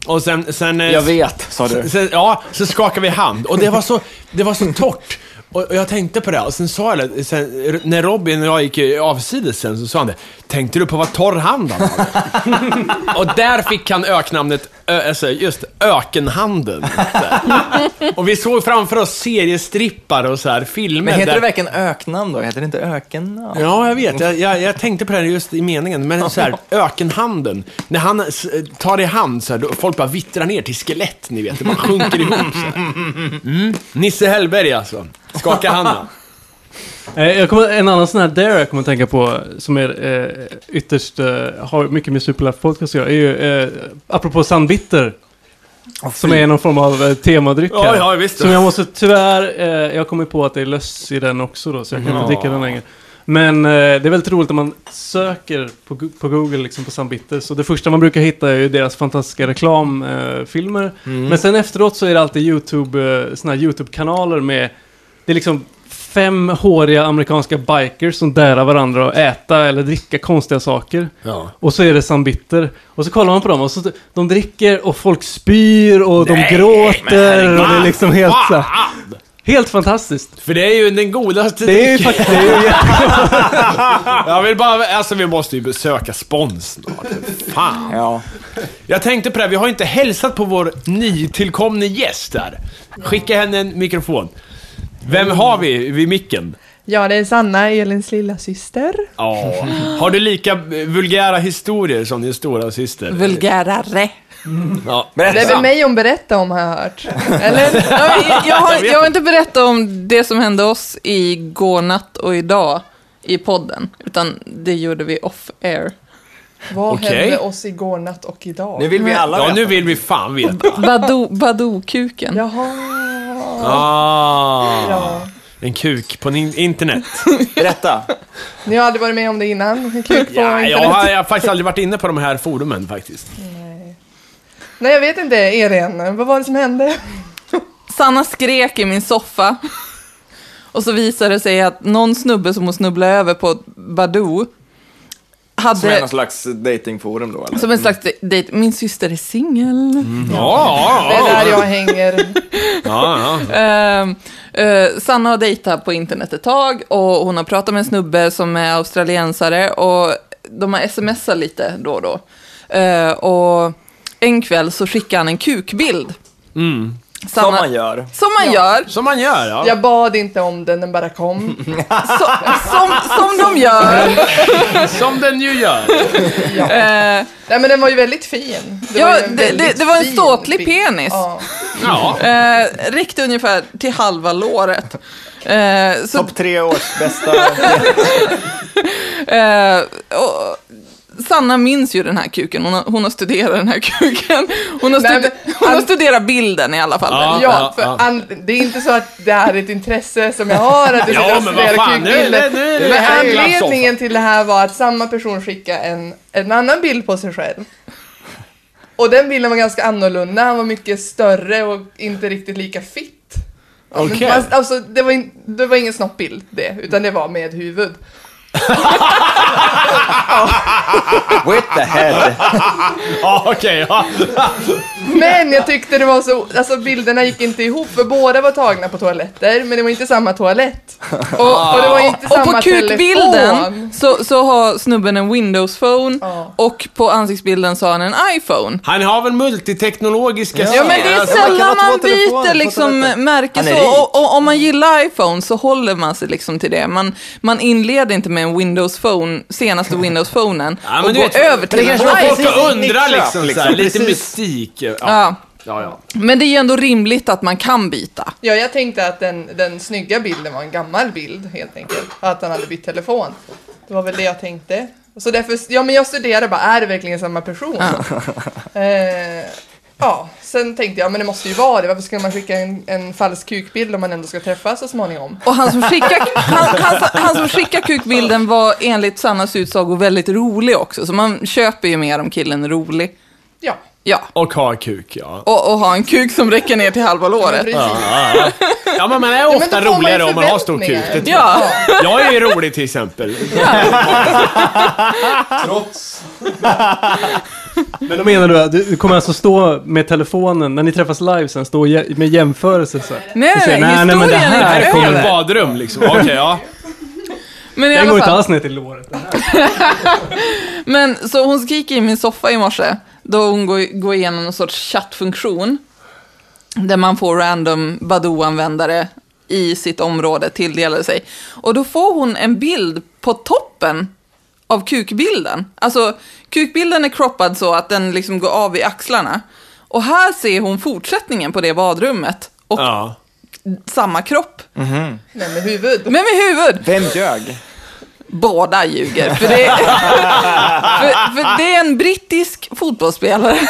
Och sen... sen eh, Jag vet, sa du. Sen, ja, så skakade vi hand. Och det var så, det var så torrt. Och och jag tänkte på det, och sen sa jag det, sen, när Robin och jag gick avsides sen, så sa han det. Tänkte du på vad torr hand han hade? Och där fick han öknamnet, ö, alltså just ökenhanden. Och vi såg framför oss seriestrippar och så här filmer. Men heter där- det verkligen öknamn då? Heter det inte ökennamn? Ja, jag vet. Jag, jag, jag tänkte på det just i meningen. Men så här, ökenhanden. När han tar i hand så här, folk bara vittrar ner till skelett, ni vet. Det bara sjunker ihop så här. Mm. Nisse Hellberg alltså. Skaka handen. Eh, Jag kommer, en annan sån här dare jag kommer att tänka på, som är eh, ytterst, eh, har mycket med Superlife Podcast att göra, är ju, eh, apropå Sandbitter, som är någon form av eh, temadryck Ja, här. ja, visst. Som jag måste tyvärr, eh, jag kommer på att det är löss i den också då, så jag kan inte dricka den längre. Men eh, det är väldigt roligt om man söker på, på Google liksom på Sandbitter. Så det första man brukar hitta är ju deras fantastiska reklamfilmer. Eh, filmer. Men sen efteråt så är det alltid YouTube, eh, såna här YouTube-kanaler med, det är liksom fem håriga amerikanska bikers som därar varandra och äta eller dricka konstiga saker. Ja. Och så är det Sandbitter. Och så kollar man på dem och så de dricker och folk spyr och de gråter och det är liksom helt så här, Helt fantastiskt. För det är ju den godaste Det är ju faktiskt, det är ju Jag vill bara, alltså vi måste ju besöka spons snart. Fan. Ja. Jag tänkte på det, här, vi har inte hälsat på vår nytillkomne gäst där. Skicka henne en mikrofon. Vem har vi vid micken? Ja, det är Sanna, Elins lilla syster. Ja. Har du lika vulgära historier som din stora syster? Vulgärare. Ja. Det är Berätta. väl mig hon berättar om har jag hört. Eller? Ja, men jag, jag, har, jag har inte berättat om det som hände oss i går natt och idag i podden, utan det gjorde vi off-air. Vad Okej. hände oss igår natt och idag? Nu vill vi alla Ja, veta. nu vill vi fan veta. Badoo, Badoo-kuken. Jaha. Ah. Ja. En kuk på internet. Berätta. Ni har aldrig varit med om det innan? Kuk på Ja, jag internet? har, jag har faktiskt aldrig varit inne på de här forumen faktiskt. Nej, jag vet inte. Elin, vad var det som hände? Sanna skrek i min soffa. Och så visade det sig att någon snubbe som hon snubblade över på Badoo Som hade någon slags datingforum då eller? som en slags dejt. Min syster är singel. Ja, Det är där jag hänger. ja, ja. Eh, Sanna har dejtat på internet ett tag och hon har pratat med en snubbe som är australiensare och de har smsat lite då och då. Eh, och en kväll så skickade han en kukbild. Mm. Som man gör. Som man gör, Som man gör, ja. Jag bad inte om den, den bara kom. så, som, som de gör. Som den ju gör. Eh, Nej, men den var ju väldigt fin. Det Ja, var en det- väldigt det- det var en fin ståtlig bild. penis. Ja. Ja. Eh, räckte ungefär till halva låret. Eh, så, Topp tre års bästa... eh, och, Sanna minns ju den här kuken, hon har, hon har studerat den här kuken. Hon har, men- hon har studerat bilden i alla fall. Ja. Ja, för ja. an- det är inte så att det här är ett intresse som jag har, att jag Ja, sitter och men kukbilder. anledningen till det här var att samma person skickade en, en annan bild på sig själv. Och den bilden var ganska annorlunda, han var mycket större och inte riktigt lika fit. Men Okej. fast, alltså, det, var in, det var ingen snoppbild det, utan det var med huvud. With the head. Ja, okej. ja. Men jag tyckte det var så, alltså bilderna gick inte ihop för båda var tagna på toaletter, men det var inte samma toalett. Och, och det var inte Och samma på kukbilden telefon. så, så har snubben en Windows phone Ja. och på ansiktsbilden så har han en iPhone. Han har väl multiteknologiska Ja, Ja men det är Alltså, man kan sällan man telefoner byter på liksom toaletten. märke Han är så. rik. Och, och, om man gillar iPhone så håller man sig liksom till det. Man, man inleder inte med en Windows phone, senaste Windows phonen Ja, men och du går vet, över till en Folk undrar liksom, liksom, lite mystik. Ja. Ja. Ja, ja. Men det är ändå rimligt att man kan byta. Ja, jag tänkte att den, den snygga bilden var en gammal bild helt enkelt. Att han hade bytt telefon. Det var väl det jag tänkte. Så därför, ja men jag studerade bara, är det verkligen samma person? eh, ja, sen tänkte jag, men det måste ju vara det. Varför ska man skicka en, en falsk kukbild om man ändå ska träffas så småningom? Och han som skickar, han, han, han som skickar kukbilden var enligt Sannas utsago väldigt rolig också. Så man köper ju mer om killen är rolig. Ja, Ja. Och har kuk, ja. Och, och ha en kuk som räcker ner till halva låret. Ja, ja men man är ofta ju roligare om man har stor kuk. Det Ja. Jag är ju rolig till exempel. Trots. Men då menar du att du kommer alltså stå med telefonen, när ni träffas live sen, stå med jämförelse så här. Nej, Och säga, nej, nej, men det här är Här kommer- ett över. badrum liksom. Okej, ja. Men i Den går alla inte fall. alls ner till låret. Men så hon skriker i min soffa i morse, då hon går, går igenom någon sorts chattfunktion. Där man får random Badoo-användare i sitt område tilldelade sig. Och då får hon en bild på toppen av kukbilden. Alltså, kukbilden är croppad så att den liksom går av i axlarna. Och här ser hon fortsättningen på det badrummet. Och ja. samma kropp. Men med huvud. Men med huvud. Vem ljög? Båda ljuger. För det, för, för det är en brittisk fotbollsspelare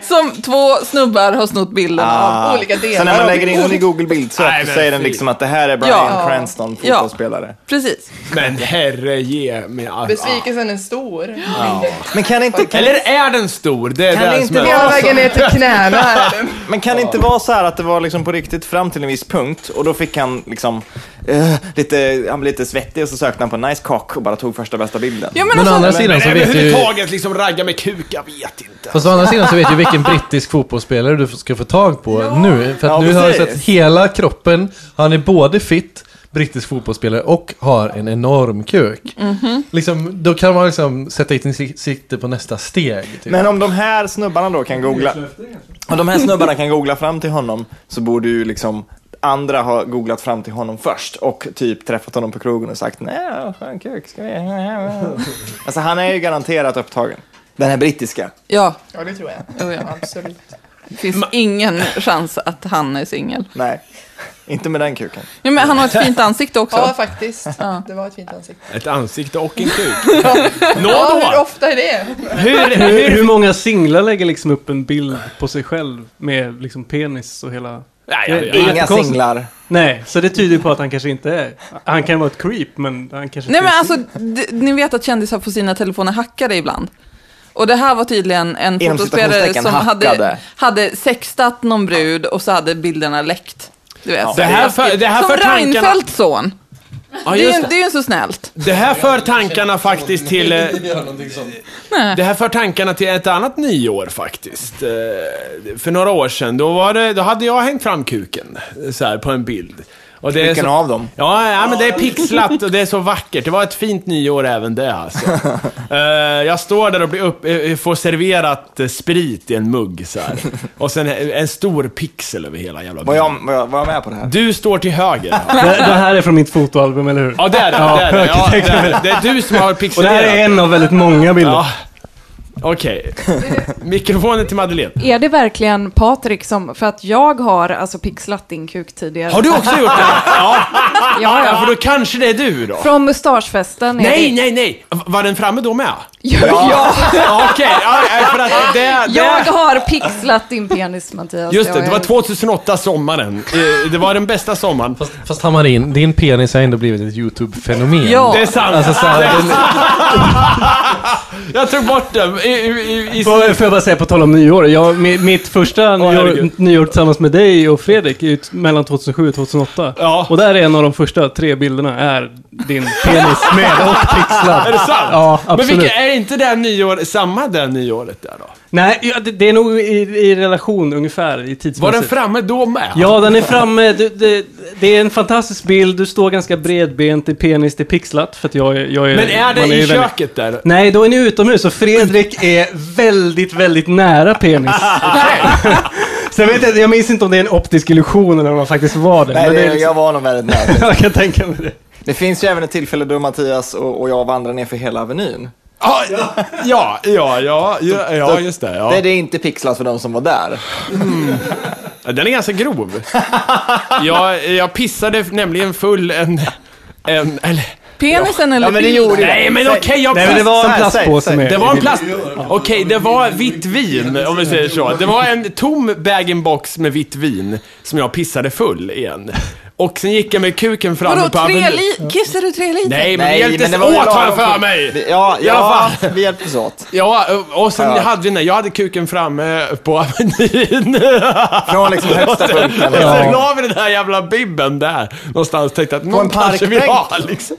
som, som två snubbar har snott bilden av. olika delar Så när man lägger in den i Google Nej, så säger den liksom att det här är Brian Ja. Cranston, Ja. fotbollsspelare. Precis. Men herre ge mig all- Besvikelsen är stor. Men kan inte, kan, Eller är den stor? Det är Kan det inte är... vara- Hela vägen ner till knäna men kan det inte vara så här att det var liksom på riktigt fram till en viss punkt och då fick han liksom eh, lite, han blev lite svettig och så sökte han på nice cock och bara tog första bästa bilden. Ja, men Men å alltså, andra sidan så vet ju... överhuvudtaget liksom ragga med kuk, jag vet inte. Fast å andra sidan så vet ju vilken brittisk fotbollsspelare du ska få tag på nu. För att Ja, nu har jag precis. sett hela kroppen. Han är både fit, brittisk fotbollsspelare och har en enorm kuk. Liksom, då kan man liksom sätta in sikte på nästa steg. Typ. Men om de här snubbarna då kan googla, om de här snubbarna kan googla fram till honom så borde ju liksom andra ha googlat fram till honom först och typ träffat honom på krogen och sagt nej, skön kuk, ska vi... Alltså han är ju garanterat upptagen. Den här brittiska. ja, Ja, det tror jag. oh, ja. Absolut. det finns ingen chans att han är singel. Nej, inte med den kuken. Ja, men han har ett fint ansikte också. Ja, faktiskt. Ja. Det var ett fint ansikte. Ett ansikte och en kuk. Nå Ja, hur ofta är det? Hur, Hur, hur många singlar lägger liksom upp en bild på sig själv med liksom penis och hela... Nej, jag, Inga singlar. Nej, så det tyder på att han kanske inte är... Han kan vara ett creep, men han kanske Nej men alltså, d- ni vet att kändisar får sina telefoner hackade ibland. Och det här var tydligen en Inom citationstecken som hade, hackade. hade sextat någon brud och så hade bilderna läckt. Du vet. Det här för, det här Som för tankarna... Reinfeldts son. Ja, Det är, just ju- det. det är ju så snällt. Det här för tankarna faktiskt till... eh, Det här för tankarna till ett annat nyår faktiskt. Eh, För några år sedan, då, var det, då hade jag hängt fram kuken så här, på en bild. Och det är Vilken så, av dem? Ja, ja, men det är pixlat och det är så vackert. Det var ett fint nyår även det alltså. Eh, jag står där och blir upp, eh, får serverat eh, sprit i en mugg så här. Och sen en stor pixel över hela jävla Var bilden. jag, var jag, var jag med på det här? Du står till höger. det, det här är från mitt fotoalbum, eller hur? Ja, det är det. Ja, det, är det. Ja, det, är det. det är du som har Och det här är en av väldigt många bilder. Ja. Okej. Mikrofonen till Madeleine. Är det verkligen Patrik som, för att jag har alltså pixlat din kuk tidigare. Har du också gjort det? Ja. Ja, ja, för då kanske det är du då. Från mustaschfesten är Nej, det... nej, nej! Var den framme då med? Ja, ja. Okej, ja, ja, för att det, Jag det... har pixlat din penis Mattias. Just det, det var är- 2008 sommaren. Eh, Det var den bästa sommaren. Fast, fast Hamarin, din penis har ändå blivit ett YouTube-fenomen. Ja. Det är sant. Alltså så här, den, Jag tog bort den. I, i, i, Får får jag bara säga på tal om nyår. Jag, mi- mitt första nyår, herregud. nyår tillsammans med dig och Fredrik är ju t- mellan 2007 och 2008. Ja. Och där är en av de första tre bilderna är din penis med och pixlad. Är det sant? Ja, Men absolut. vilka, är inte det nyår, samma det nyåret där då? Nej, ja, det, det är nog i, i relation ungefär i Var tidsmässigt. den framme då med? Ja, den är framme. Du, det, det är en fantastisk bild. Du står ganska bredbent, det är penis, det är pixlat. För att jag, är- jag är... Men är det man i ju väldigt- köket där? Nej, då är ni utomhus och Fredrik är väldigt, väldigt nära penis. Så jag vet inte, jag minns inte om det är en optisk illusion eller om man faktiskt var det. Nej, men det, det är liksom, jag var nog väldigt nära. jag kan tänka mig det. Det finns ju även ett tillfälle då Mattias och, och jag vandrar ner för hela Avenyn. Ja, ja, ja, ja, ja, ja just det. Ja. Det är inte pixlat för de som var där. Ja, Den är ganska grov. Jag, jag pissade nämligen full en... en eller, Penisen eller Ja, men det gjorde nej, men okej, jag Nej, men det var en plastpåse med. Det var en plast... Okej, det var vitt vin, om vi säger så. Det var en tom bag-in-box med vitt vin som jag pissade full igen. Och sen gick jag med kuken framme Vadå, på tre li- Kissade du tre liter? Nej, men vi Nej, hjälptes åt har jag för mig! Vi- Ja, I alla ja fall. vi hjälptes åt. Ja, och sen Ja. hade vi den jag hade kuken framme på Avenyn. Från liksom högsta punkten. Sen la vi den där jävla bibben där någonstans tänkte att någon kanske vill ha liksom.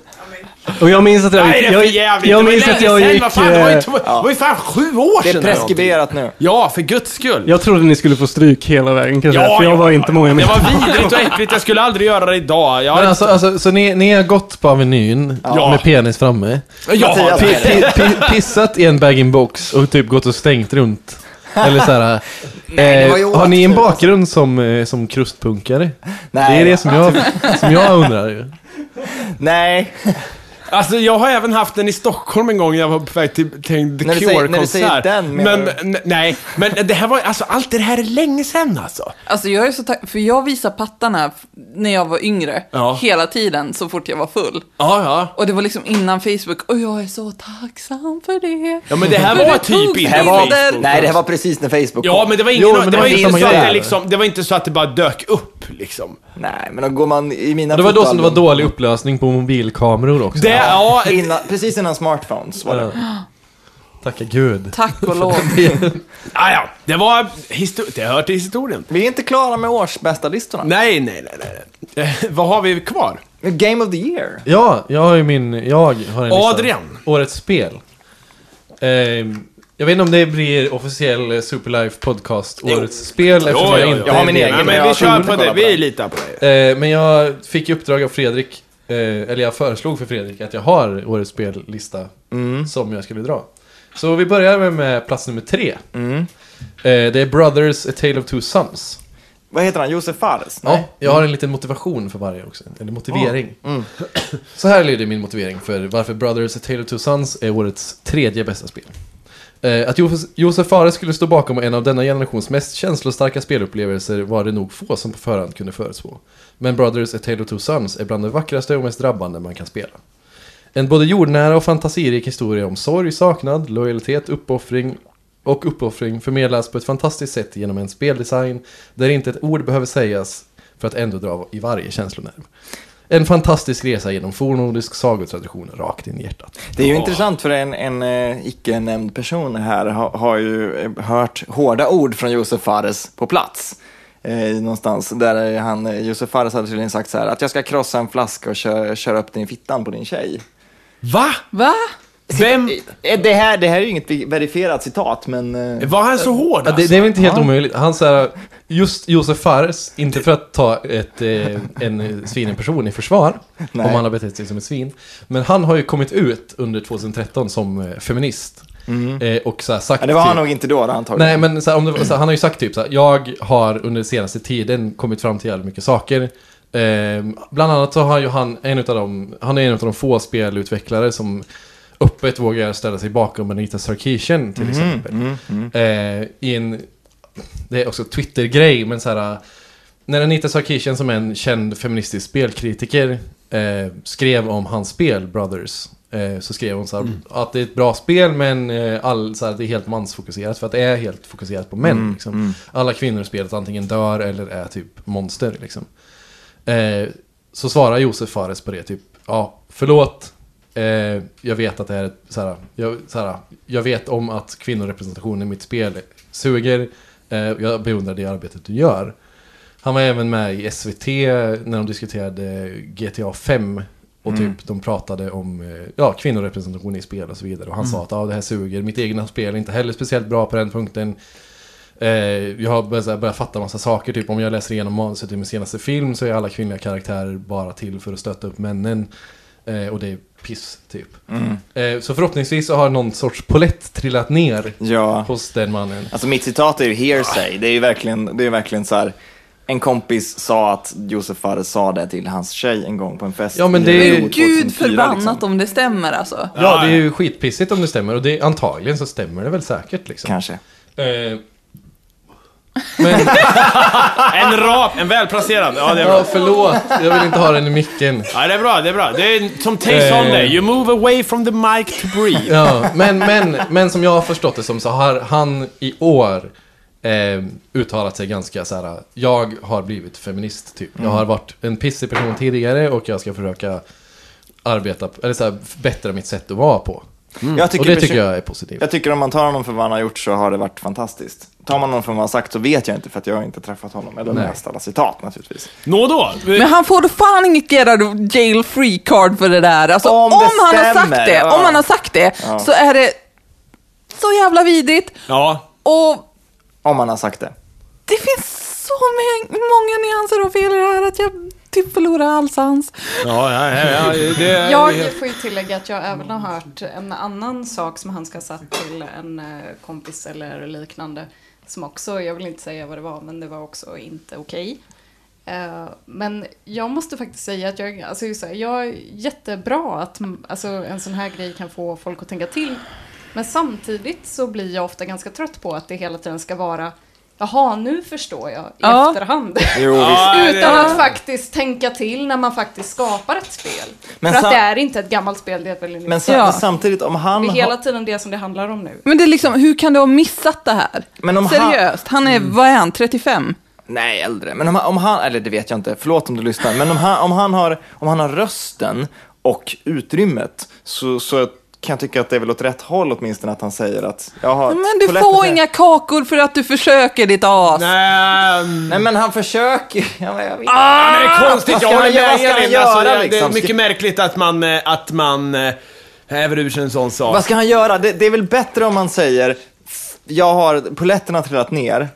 Och jag minns att jag Nej, det gick... är för Jag, jävligt. jag Det var minns att länge jag sedan, gick... vad fan, det var ju, eh, två- det var ju fan sju år Det är sedan. eller någonting. preskriberat nu. Ja, för guds skull. Jag trodde ni skulle få stryk hela vägen kan jag säga, för jag var inte många Det meter. var vidrigt och äckligt, jag skulle aldrig göra det idag. Jag, men alltså, alltså, så ni, ni har gått på Avenyn Ja. med penis framme, ja, Mattias. pi, pi, pi, pissat i en bag-in-box och typ gått och stängt runt. Eller så här, det var ju eh, har ni en bakgrund som, eh, som krustpunkare? Nej, det är det som jag, som jag undrar ju. Nej. Alltså jag har även haft den i Stockholm en gång, jag var på väg till, till The När du säger- när du Cure-konsert. Men, n- nej, men det här var, alltså allt det här är länge sedan alltså. Alltså jag är så tack- för jag visar pattarna när jag var yngre, Ja. hela tiden så fort jag var full. Ja, ja. Och det var liksom innan Facebook, och jag är så tacksam för det. Ja men det här var det typ innan Det här var, Facebook. nej, det här var precis när Facebook Ja, kom. men det var, ingen, Jo, men det det var var inte inte så samma att det grej. liksom, det var inte så att det bara dök upp liksom. Nej, men då går man i mina Och det var då som det var dålig upplösning på mobilkameror också. Det, ja, Innan, precis innan smartphones var det. Ja. Tacka gud. Tack och lov. ja, ja, det var, det hör till historien. Vi är inte klara med årsbästa listorna. Nej, nej, nej, nej. Eh, vad har vi kvar? Game of the year. Ja, jag har ju min, jag har en lista. Adrian. Årets spel. Ehm, jag vet inte om det blir officiell Superlife Podcast Årets spel eftersom jag inte Jag har min egen, men vi kör på det, vi litar på dig. Eh, men jag fick i uppdrag av Fredrik, eh, eller jag föreslog för Fredrik att jag har årets spellista som jag skulle dra. Så vi börjar med, med plats nummer tre. Mm. Eh, det är Brothers A Tale of Two Sons. Vad heter han? Josef Fares? Ja, jag har en liten motivation för varje också. Eller motivering. Mm. Så här lyder min motivering för varför Brothers A Tale of Two Sons är årets tredje bästa spel. Eh, att Josef- Josef Fares skulle stå bakom en av denna generations mest känslostarka spelupplevelser var det nog få som på förhand kunde förutspå. Men Brothers A Tale of Two Sons är bland det vackraste och mest drabbande man kan spela. En både jordnära och fantasirik historia om sorg, saknad, lojalitet, uppoffring och uppoffring förmedlas på ett fantastiskt sätt genom en speldesign där inte ett ord behöver sägas för att ändå dra i varje känslonerv. En fantastisk resa genom fornnordisk sagotradition rakt in i hjärtat. Det är ju intressant för en, en eh, icke-nämnd person här har, har ju eh, hört hårda ord från Josef Fares på plats. Eh, någonstans där han, eh, Josef Fares hade tydligen sagt så här att jag ska krossa en flaska och köra, köra upp den i fittan på din tjej. Va? Va? Vem? Eh, Det här, det här är ju inget verifierat citat, men... eh, Var han så hård Ja, alltså? det, det är väl inte helt omöjligt. Han säger just Josef Fares, inte för att ta ett, eh, en svinen person i försvar, Nej. om han har betett sig som ett svin. Men han har ju kommit ut under 2013 som eh, feminist. Eh, och så här sagt Ja, det var han typ- nog inte då, antagligen. Nej, men så här, om det, var- så här, han har ju sagt typ så här, jag har under senaste tiden kommit fram till jävligt mycket saker. Eh, bland annat så har ju han en utav dem, han är en av de få spelutvecklare som öppet vågar ställa sig bakom Anita Sarkeesian till exempel. Eh, I en, det är också Twitter-grej, men så här. När Anita Sarkeesian som är en känd feministisk spelkritiker eh, skrev om hans spel, Brothers. Eh, så skrev hon så här, att det är ett bra spel men eh, all, så här, det är helt mansfokuserat för att det är helt fokuserat på män. liksom. Alla kvinnor i spelet antingen dör eller är typ monster. Liksom. Eh, så svarar Josef Fares på det typ, ja förlåt, eh, jag vet att det är ett, så här, jag, så här, jag vet om att kvinnorepresentationen i mitt spel suger, eh, jag beundrar det arbetet du gör. Han var även med i SVT när de diskuterade GTA 5 och typ de pratade om eh, ja, kvinnorepresentation i spel och så vidare. Och han sa att ja, det här suger, mitt egna spel är inte heller speciellt bra på den punkten. Eh, jag har börjat, här, börjat fatta massa saker, typ om jag läser igenom manuset i min senaste film så är alla kvinnliga karaktärer bara till för att stötta upp männen. Eh, och det är piss, typ. Eh, så förhoppningsvis så har någon sorts polett trillat ner Ja. hos den mannen. Alltså mitt citat är ju hearsay. Det är ju verkligen, det är verkligen så här. En kompis sa att Josef Fares sa det till hans tjej en gång på en fest. Ja, men det är- Men gud 2004, förbannat liksom. om det stämmer alltså. Ja, det är ju skitpissigt om det stämmer och det, antagligen så stämmer det väl säkert liksom. Kanske. Eh, men, En rap, en välplacerad. Ja, det är ja, bra. förlåt, jag vill inte ha den i micken. Ja, det är bra, det är bra. Det är som Takes Eh. On Day. You move away from the mic to breathe. Ja, men, men, men som jag har förstått det som så har han i år eh, uttalat sig ganska så här. Jag har blivit feminist typ. Jag har varit en pissig person tidigare och jag ska försöka arbeta, eller så här, bättra mitt sätt att vara på. Jag tycker Och det tycker jag är positivt. Jag tycker om man tar honom för vad han har gjort så har det varit fantastiskt. Tar man honom för vad han har sagt så vet jag inte för att jag har inte träffat honom. Eller Nej. läst alla citat naturligtvis. Nå då. Men han får fan inget get out of jail free card för det där. Alltså, Om om, det han har sagt det, ja. om han har sagt det, Ja. så är det så jävla vidrigt. Ja. Och Om han har sagt det. det finns så många nyanser av fel i det här att jag typ förlorar all sans. Ja, ja, ja, ja det, Jag får ju tillägga att jag även har hört en annan sak som han ska ha sagt till en eh, kompis eller liknande. Som också, jag vill inte säga vad det var, men det var också inte okej. Eh, Men jag måste faktiskt säga att jag, alltså, så här, jag är jättebra att alltså, en sån här grej kan få folk att tänka till. Men samtidigt så blir jag ofta ganska trött på att det hela tiden ska vara Jaha, nu förstår jag i Ja. efterhand. Jo, Utan det- att faktiskt tänka till när man faktiskt skapar ett spel. Men För sam- att det är inte ett gammalt spel, det är ett väldigt Men, spel. sa- Ja. men samtidigt, om han... Det är hela tiden det som det handlar om nu. Men det är liksom, hur kan du ha missat det här? Men om han- Mm. Seriöst, han är, vad är han, 35? Nej, äldre. Men om han, om han, eller det vet jag inte, förlåt om du lyssnar, men om han, om han, har, om han har rösten och utrymmet så, så kan jag tycka att det är väl åt rätt håll åtminstone att han säger att jag har... Men du får inga kakor för att du försöker ditt as. Nej. Nej, men han försöker. Jag vet. Ja, men det är konstigt, Vad jag ska håller med Elin. göra, Alltså, det, det är liksom? mycket märkligt att man, eh, att man eh, häver ur sig en sån sak. Vad ska han göra? Det, det är väl bättre om man säger "F- jag har, polletten har trillat ner,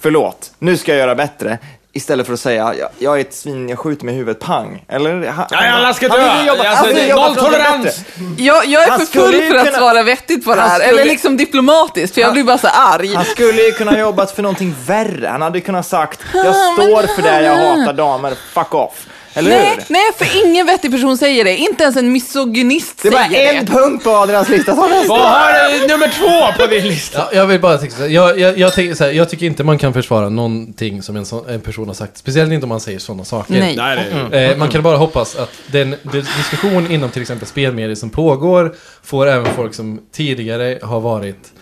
förlåt, nu ska jag göra bättre. Istället för att säga, jag, jag är ett svin, jag skjuter mig i huvudet, pang. Eller? Han, Nej, alla ska han dö. jobba, Alltså, han jobba bättre. Jag, jag är Han för full för att kunna- svara vettigt på det Han här. skulle- Eller liksom diplomatiskt, för jag blir bara så arg. Han skulle ju kunna jobbat för någonting värre. Han hade kunnat sagt, jag står för det, jag hatar damer, fuck off. Eller Nej, hur? nej, för ingen vettig person säger det. Inte ens en misogynist Det är bara säger en det. punkt på Adrians lista. Ta nästa. Vad har du nummer två på din lista? Ja, jag vill bara tänka så här, jag, jag, jag, tänker så här, jag tycker inte man kan försvara någonting som en, sån, en person har sagt. Speciellt inte om man säger sådana saker. Nej. Nej, det, Eh, man kan bara hoppas att den, den diskussion inom till exempel spelmedier som pågår får även folk som tidigare har varit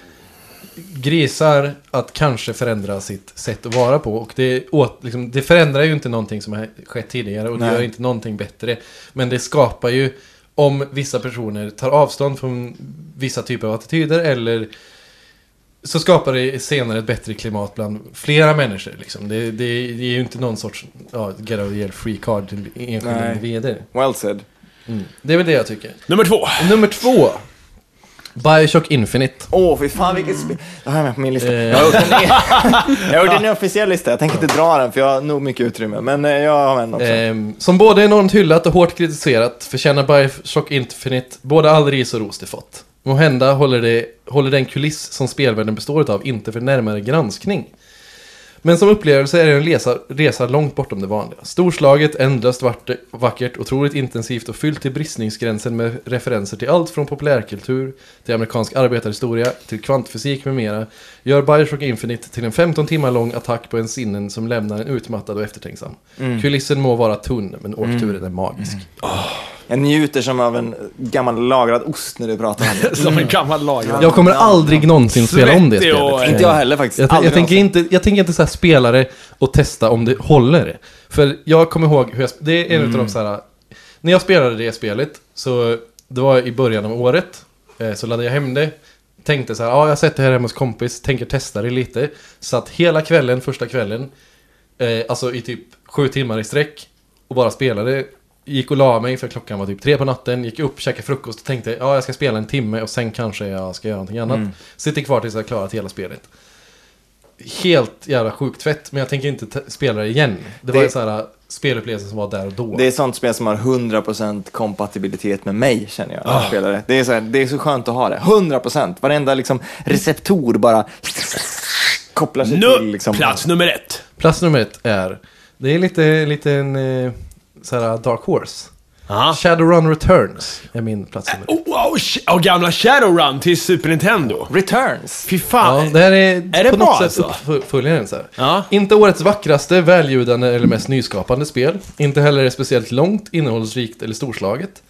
grisar att kanske förändra sitt sätt att vara på. Och det, åt, liksom, det förändrar ju inte någonting som har skett tidigare och det Nej. gör inte någonting bättre. Men det skapar ju, om vissa personer tar avstånd från vissa typer av attityder eller så skapar det senare ett bättre klimat bland flera människor. Liksom. Det, det, det är ju inte någon sorts ja, get out of jail free card till enskilda individer. Well said. Mm. Det är väl det jag tycker. nummer två. Nummer två. Bioshock Infinite. Åh, fy fan vilket spel. Det har jag med på min lista. Eh. Jag har gjort en, jag har gjort en officiell lista. Jag tänker inte dra den för jag har nog mycket utrymme. Men eh, jag har med den också. Ehm, som både är enormt hyllat och hårt kritiserat förtjänar Bioshock Infinite både all ris och ros det fått. Måhända håller, det, håller den kuliss som spelvärlden består av inte för närmare granskning. Men som upplevelse är det en resa, resa långt bortom det vanliga. Storslaget, ändlöst vackert, otroligt intensivt och fyllt till bristningsgränsen med referenser till allt från populärkultur till amerikansk arbetarhistoria till kvantfysik med mera gör Bioshock Infinite till en 15 timmar lång attack på en sinnen som lämnar en utmattad och eftertänksam. Kulissen må vara tunn, men åkturen är magisk. Jag njuter som av en gammal lagrad ost när du pratar om det. Som en gammal lagrad. Jag kommer aldrig någonsin spela om det Svettig och- spelet. Inte jag heller faktiskt. Jag, jag, Aldrig tänker någonsin. inte, jag tänker inte så här spela det och testa om det håller. För jag kommer ihåg hur jag, sp- det är en Mm. av de så här, när jag spelade det spelet, så det var i början av året, eh, så laddade jag hem det, tänkte så här, ja jag har sett det här hemma hos kompis, tänker testa det lite. Satt hela kvällen, första kvällen, eh, alltså i typ sju timmar i sträck, och bara spelade. Gick och la mig för klockan var typ tre på natten, gick upp, käkade frukost och tänkte ja jag ska spela en timme och sen kanske jag ska göra någonting annat. Mm. Sitter kvar tills jag har klarat hela spelet. Helt jävla sjukt fett, men jag tänker inte spela det igen. Det var Det- en sån här spelupplevelse som var där och då. Det är sånt spel som har 100% kompatibilitet med mig, känner jag. när jag spelar det. Det, är så här, det är så skönt att ha det. 100%! Varenda liksom, receptor bara kopplar sig till. Nu, Liksom. plats nummer ett. Plats nummer ett är, det är lite, lite en eh, så här dark horse. Ja. Shadowrun Returns är min plats nummer ett. Oh, oh, sh- och gamla Shadowrun till Super Nintendo. Returns! Fy fan. Ja, det här är, Är det på bra något sätt alltså? uppföljaren så här. Ja. Inte årets vackraste, välljudande eller mest nyskapande spel. Inte heller speciellt långt, innehållsrikt eller storslaget.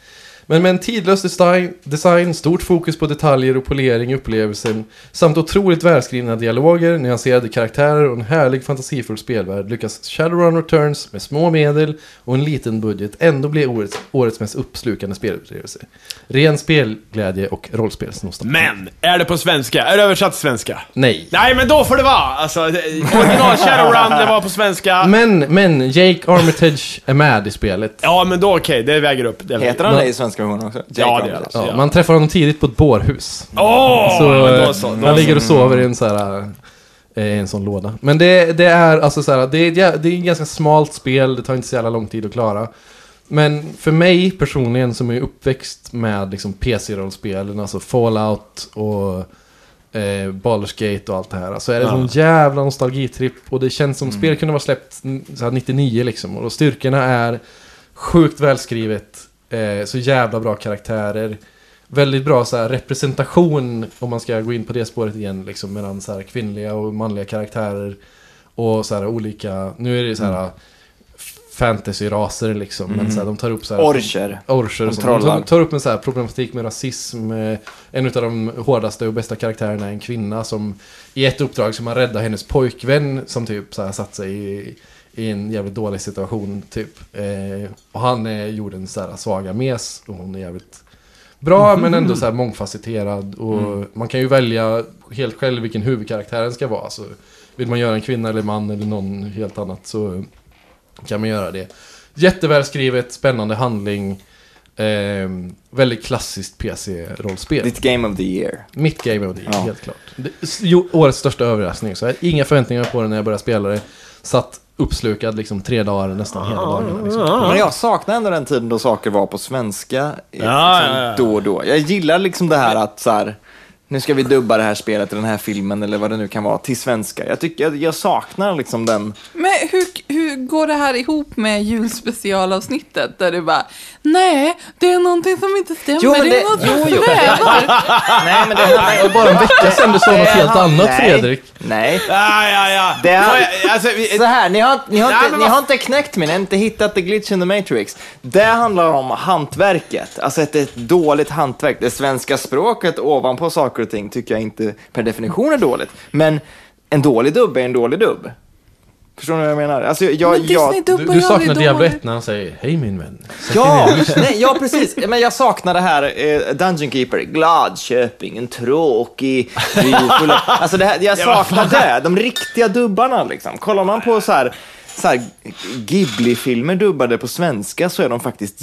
Men med en tidlös design, design, stort fokus på detaljer och polering i upplevelsen samt otroligt välskrivna dialoger, nyanserade karaktärer och en härlig fantasifull spelvärld lyckas Shadowrun Returns med små medel och en liten budget ändå bli årets, årets mest uppslukande spelupplevelse. Ren spelglädje och rollspelsnostalgi. Men, är det på svenska? Är det översatt till svenska? Nej. Nej, men då får det vara! Alltså, det- original Shadowrun, det var på svenska. Men, men, Jake Armitage är med i spelet. Ja, men då okej, det väger upp. Det Heter han det i svenska versionen också? Jake Ja, det Armitage. gör Ja, Ja. Man träffar honom tidigt på ett bårhus. Åh! så, men då så, då han så. ligger och sover i en så här, eh, i en sån låda. Men det, det är alltså så här, det är, ett jä- det är ett ganska smalt spel, det tar inte så jävla lång tid att klara. Men för mig personligen som är uppväxt med liksom PC-rollspelen, alltså Fallout och eh, Baldur's Gate och allt det här. Så är det Ja. en sån jävla nostalgitripp och det känns som spel kunde vara släppt så här 99 liksom. Och styrkorna är sjukt välskrivet, eh, så jävla bra karaktärer. Väldigt bra så här, representation, om man ska gå in på det spåret igen, liksom, mellan så här, kvinnliga och manliga karaktärer. Och så här, olika, nu är det så här fantasy-raser liksom, men så här, de tar upp så här, Orcher. Orcher och De. De tar, upp en så här problematik med rasism. eh, En av de hårdaste och bästa karaktärerna är en kvinna som i ett uppdrag som man rädda hennes pojkvän som typ så här satt sig i, i en jävligt dålig situation typ. Eh, och han är jordens så här svaga mes och hon är jävligt bra men ändå så här mångfacetterad. Och man kan ju välja helt själv vilken huvudkaraktären ska vara. Så vill man göra en kvinna eller man eller någon helt annat så kan man göra det. Jättevälskrivet, spännande handling. ehm, väldigt klassiskt PC-rollspel. Ditt game of the year. Mitt game of the year, Ja. helt klart. Det, årets största överraskning. Så jag hade inga förväntningar på det när jag började spela det. Satt uppslukad liksom tre dagar nästan hela dagen. Liksom. Men jag saknar ändå den tiden då saker var på svenska. eh, Ja, liksom, ja, ja. Då och då. Jag gillar liksom det här att så här, nu ska vi dubba det här spelet eller den här filmen eller vad det nu kan vara till svenska. Jag tycker jag, jag saknar liksom den. Men hur, hur går det här ihop med julspecialavsnittet där du bara Nej, det är någonting som inte stämmer. Jo, men det, det- är något som jo, jo. svävar. Nej, men det handlar Och bara en vecka sedan du sa något helt annat Nej. Fredrik. Nej. Ja, ja, ja. Det Alltså, vi, Så här, ni har, ni, har Nej, inte, ni har inte knäckt mig, ni har inte hittat the glitch in the matrix. Det handlar om hantverket, alltså ett, ett dåligt hantverk. Det svenska språket ovanpå saker och ting tycker jag inte per definition är dåligt. Men en dålig dubb är en dålig dubb. Förstår ni vad jag menar? Alltså, jag, Men jag, Du, du saknar Diablo dåligt. 1 när han säger Hej min vän. Sätt Ja, dig ner." nej, ja, precis. Men jag saknar det här, eh, Dungeon Keeper, Gladköping, en tråkig by Alltså det här, jag saknar det, de riktiga dubbarna liksom. Kollar man på så här, så här Ghibli-filmer dubbade på svenska så är de faktiskt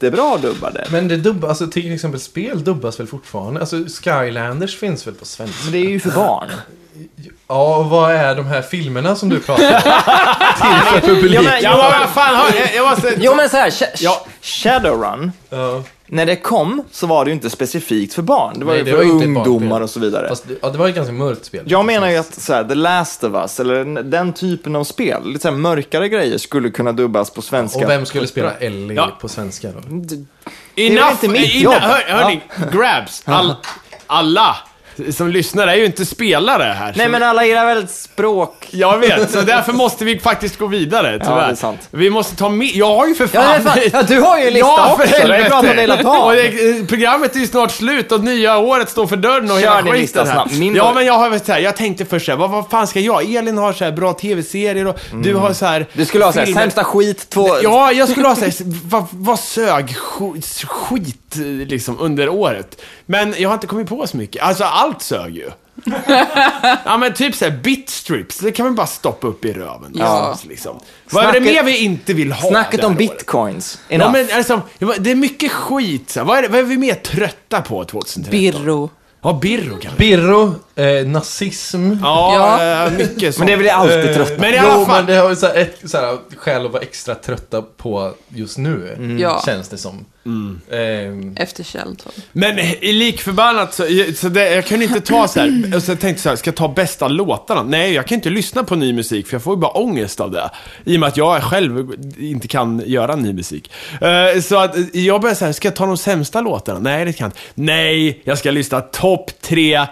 jättebra dubbade. Men det dubba, alltså till exempel spel dubbas väl fortfarande? Alltså Skylanders finns väl på svenska? Men det är ju för barn. Ja, och vad är de här filmerna som du pratar om? Till för publik. Ja, men- Ja, men vad fan, har- jag, jag måste... Jo men så här, Sh- Ja. Shadowrun, Ja. när det kom så var det ju inte specifikt för barn. Det var Nej, ju det för var ungdomar och så vidare. Fast, ja, det var ett ganska mörkt spel. Jag menar ju att så här, The Last of Us, eller den typen av spel, lite så här mörkare grejer, skulle kunna dubbas på svenska. Och vem skulle spela Ellie Ja. på svenska då? Väl inte mitt jobb? Hör, hörni, grabs. All, alla som lyssnar är ju inte spelare här. Nej så- men alla era väl språk... Jag vet, så därför måste vi faktiskt gå vidare, tyvärr. Ja, det är sant. Vi måste ta med... Jag har ju för Ja, fan... men fan, ja, du har ju en lista Ja, också, för det är klart att det är helvete! Och det, eh, programmet är ju snart slut och nya året står för dörren och Kör hela skiten här. snabbt. Min ja, men jag har så här, jag tänkte först så här, vad, vad fan ska jag? Elin har så här bra tv-serier och du har så här... Mm. Du skulle ha såhär, filmer. sämsta skit, två... Ja, jag skulle ha såhär, vad, vad sög skit liksom under året. Men jag har inte kommit på så mycket. Alltså allt sög ju. ja men typ såhär bitstrips, det kan man bara stoppa upp i röven. Ja. Liksom. Vad är det mer vi inte vill ha Snacket om bitcoins. Ja, men alltså, det är mycket skit. Så. Vad, är det, vad är vi mer trötta på 2013? Birro. Ja, birro kanske. Birro, eh, nazism. Ja, Ja. eh, mycket sånt. Men det är väl alltid trött. Men i jo, alla men fall. det har ju så här ett så här, skäl att vara extra trötta på just nu. Ja. Känns det som. Ehm, Efter Kjelltorp. Men i lik förbannat så, så det, jag kunde inte ta så här, och så jag tänkte så här, ska jag ta bästa låtarna? Nej, jag kan inte lyssna på ny musik för jag får ju bara ångest av det. I och med att jag själv inte kan göra ny musik. Eh, så att jag började säga, ska jag ta de sämsta låtarna? Nej, det kan jag inte. Nej, jag ska lyssna topp tre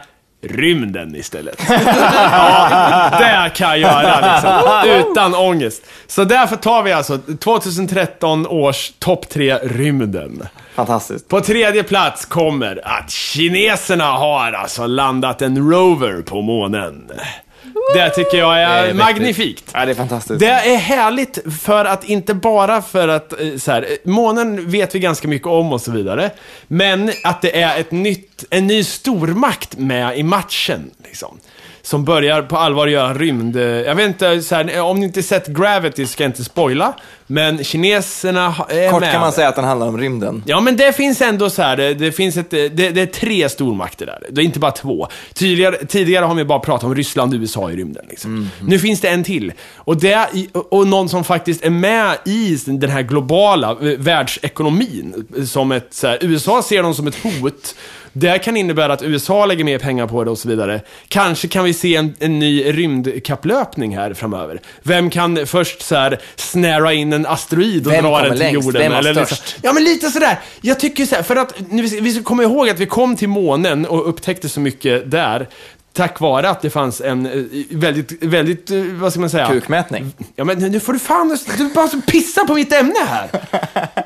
Rymden istället. ja, det kan jag göra liksom. Utan ångest. Så därför tar vi alltså 2013 års topp tre Rymden. Fantastiskt. På tredje plats kommer att kineserna har alltså landat en rover på månen. Det tycker jag är är magnifikt. Ja, det är fantastiskt. Det är härligt för att inte bara för att eh, så här, eh, månen vet vi ganska mycket om och så vidare. Men att det är ett nytt, en ny stormakt med i matchen. Liksom. Som börjar på allvar göra rymd... eh, Jag vet inte, så här, om ni inte sett Gravity ska jag inte spoila. Men kineserna är Kort med. kan man säga att den handlar om rymden. Ja, men det finns ändå så här, det, det finns ett, det, det är tre stormakter där. Det är inte bara två. Tidigare, tidigare har vi bara pratat om Ryssland och USA i rymden. Liksom. Nu finns det en till. Och, det, och någon som faktiskt är med i den här globala eh, världsekonomin. Som ett, så här, USA ser dem som ett hot. Det kan innebära att USA lägger mer pengar på det och så vidare. Kanske kan vi se en, en ny rymdkapplöpning här framöver. Vem kan först så här snära in en asteroid och Vem dra kommer den till längst? jorden? Vem har liksom- störst? Ja, men lite sådär. Jag tycker så här, för att nu, vi ska komma ihåg att vi kom till månen och upptäckte så mycket där. Tack vare att det fanns en eh, väldigt, väldigt, eh, vad ska man säga? Kukmätning. Ja men nu får du fan, du bara så pissa på mitt ämne här.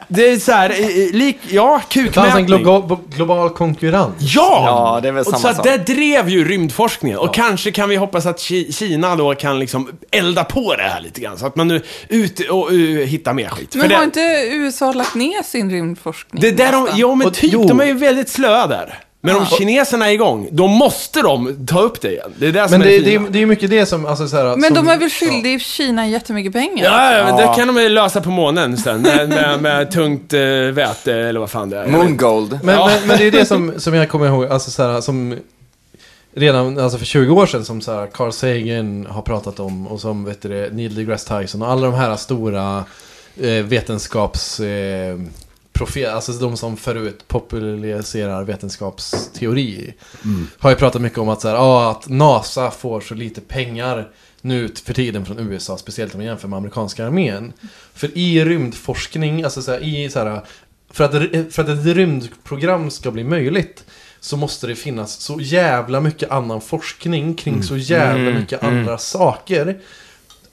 Det är så här, eh, lik, ja, det fanns en kukmätning. global, global konkurrens. Ja! Ja, det är väl och samma så att sak. det drev ju rymdforskningen. Och kanske kan vi hoppas att Ki- Kina då kan liksom elda på det här lite grann. Så att man nu ut och uh, hittar mer skit. Men det, har inte USA lagt ner sin rymdforskning? det där de, jo men Och- typ, jo. de är ju väldigt slöa där. Men om kineserna är igång, då måste de ta upp det igen. Det är det som Men är det, det, det, är, det är mycket det som, alltså så här, Men som, de är väl skyldiga Kina jättemycket pengar? Ja, ja, men Ja. det kan de ju lösa på månen sen. Med, med, med tungt eh, väte eller vad fan det är. Moongold. Men, Ja. men, men det är det som, som jag kommer ihåg, alltså så här, som redan alltså för 20 år sedan som så här, Carl Sagan har pratat om och som vet du, det, Neil deGrasse Tyson och alla de här stora eh, vetenskaps... Eh, profe- alltså de som förut populariserar vetenskapsteori. Har ju pratat mycket om att, så här, ah, att NASA får så lite pengar nu för tiden från USA, speciellt om man jämför med amerikanska armén. För i rymdforskning, alltså så här, i så här, för att, för att ett rymdprogram ska bli möjligt så måste det finnas så jävla mycket annan forskning kring så jävla mycket andra saker.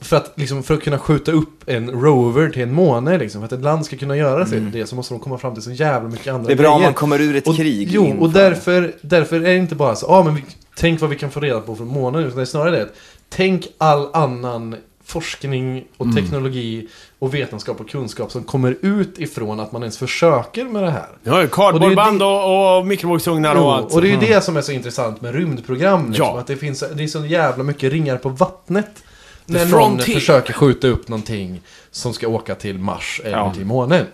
För att, liksom, för att kunna skjuta upp en rover till en måne, liksom, för att ett land ska kunna göra sig det så måste de komma fram till så jävla mycket andra Det är bra om Mm. grejer. man kommer ur ett Och- krig. Jo, inför- och därför, därför är det inte bara så, ah, men vi, tänk vad vi kan få reda på från månen. Utan det är snarare det, tänk all annan forskning och Mm. teknologi och vetenskap och kunskap som kommer ut ifrån att man ens försöker med det här. Ja, cardboardband och, och mikrovågsugnar och allt. Och det är ju det som är så intressant med rymdprogram. Liksom, Ja. Att det finns det är så jävla mycket ringar på vattnet. När någon Frontier. försöker skjuta upp någonting som ska åka till Mars eller Ja. till månen.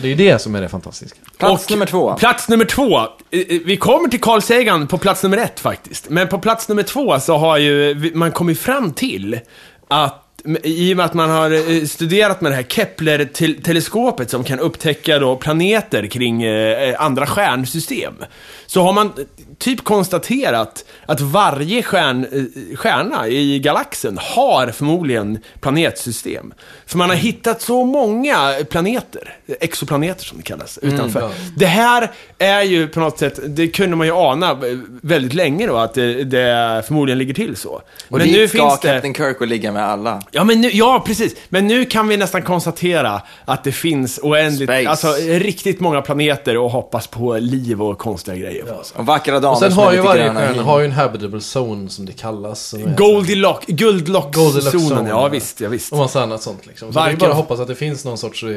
Det är ju det som är det fantastiska. Plats Och nummer två. Plats nummer två. Eh, eh, Vi kommer till Carl Sagan på plats nummer ett faktiskt. Men på plats nummer två så har ju man kommit fram till att i och med att man har eh, studerat med det här Kepler-teleskopet som kan upptäcka då planeter kring eh, andra stjärnsystem. Så har man typ konstaterat att varje stjärn, eh, stjärna i galaxen har förmodligen planetsystem. För man har hittat så många planeter, exoplaneter som det kallas, utanför. ja. Det här är ju på något sätt, det kunde man ju ana väldigt länge då, att det, det förmodligen ligger till så. Och Men nu ska finns det... Captain Kirk och ligga med alla. Ja, men nu, ja, precis. Men nu kan vi nästan konstatera att det finns oändligt, Space. alltså riktigt många planeter och hoppas på liv och konstiga grejer på. Och vackra damer Och sen som är har ju lite varje gröna i stjärna har ju en habitable zone som det kallas. Som är Goldilock, Goldilocks-zonen, ja ja. visst, ja visst. Och massa annat sånt liksom. Så det är Varken- bara att hoppas att det finns någon sorts... eh,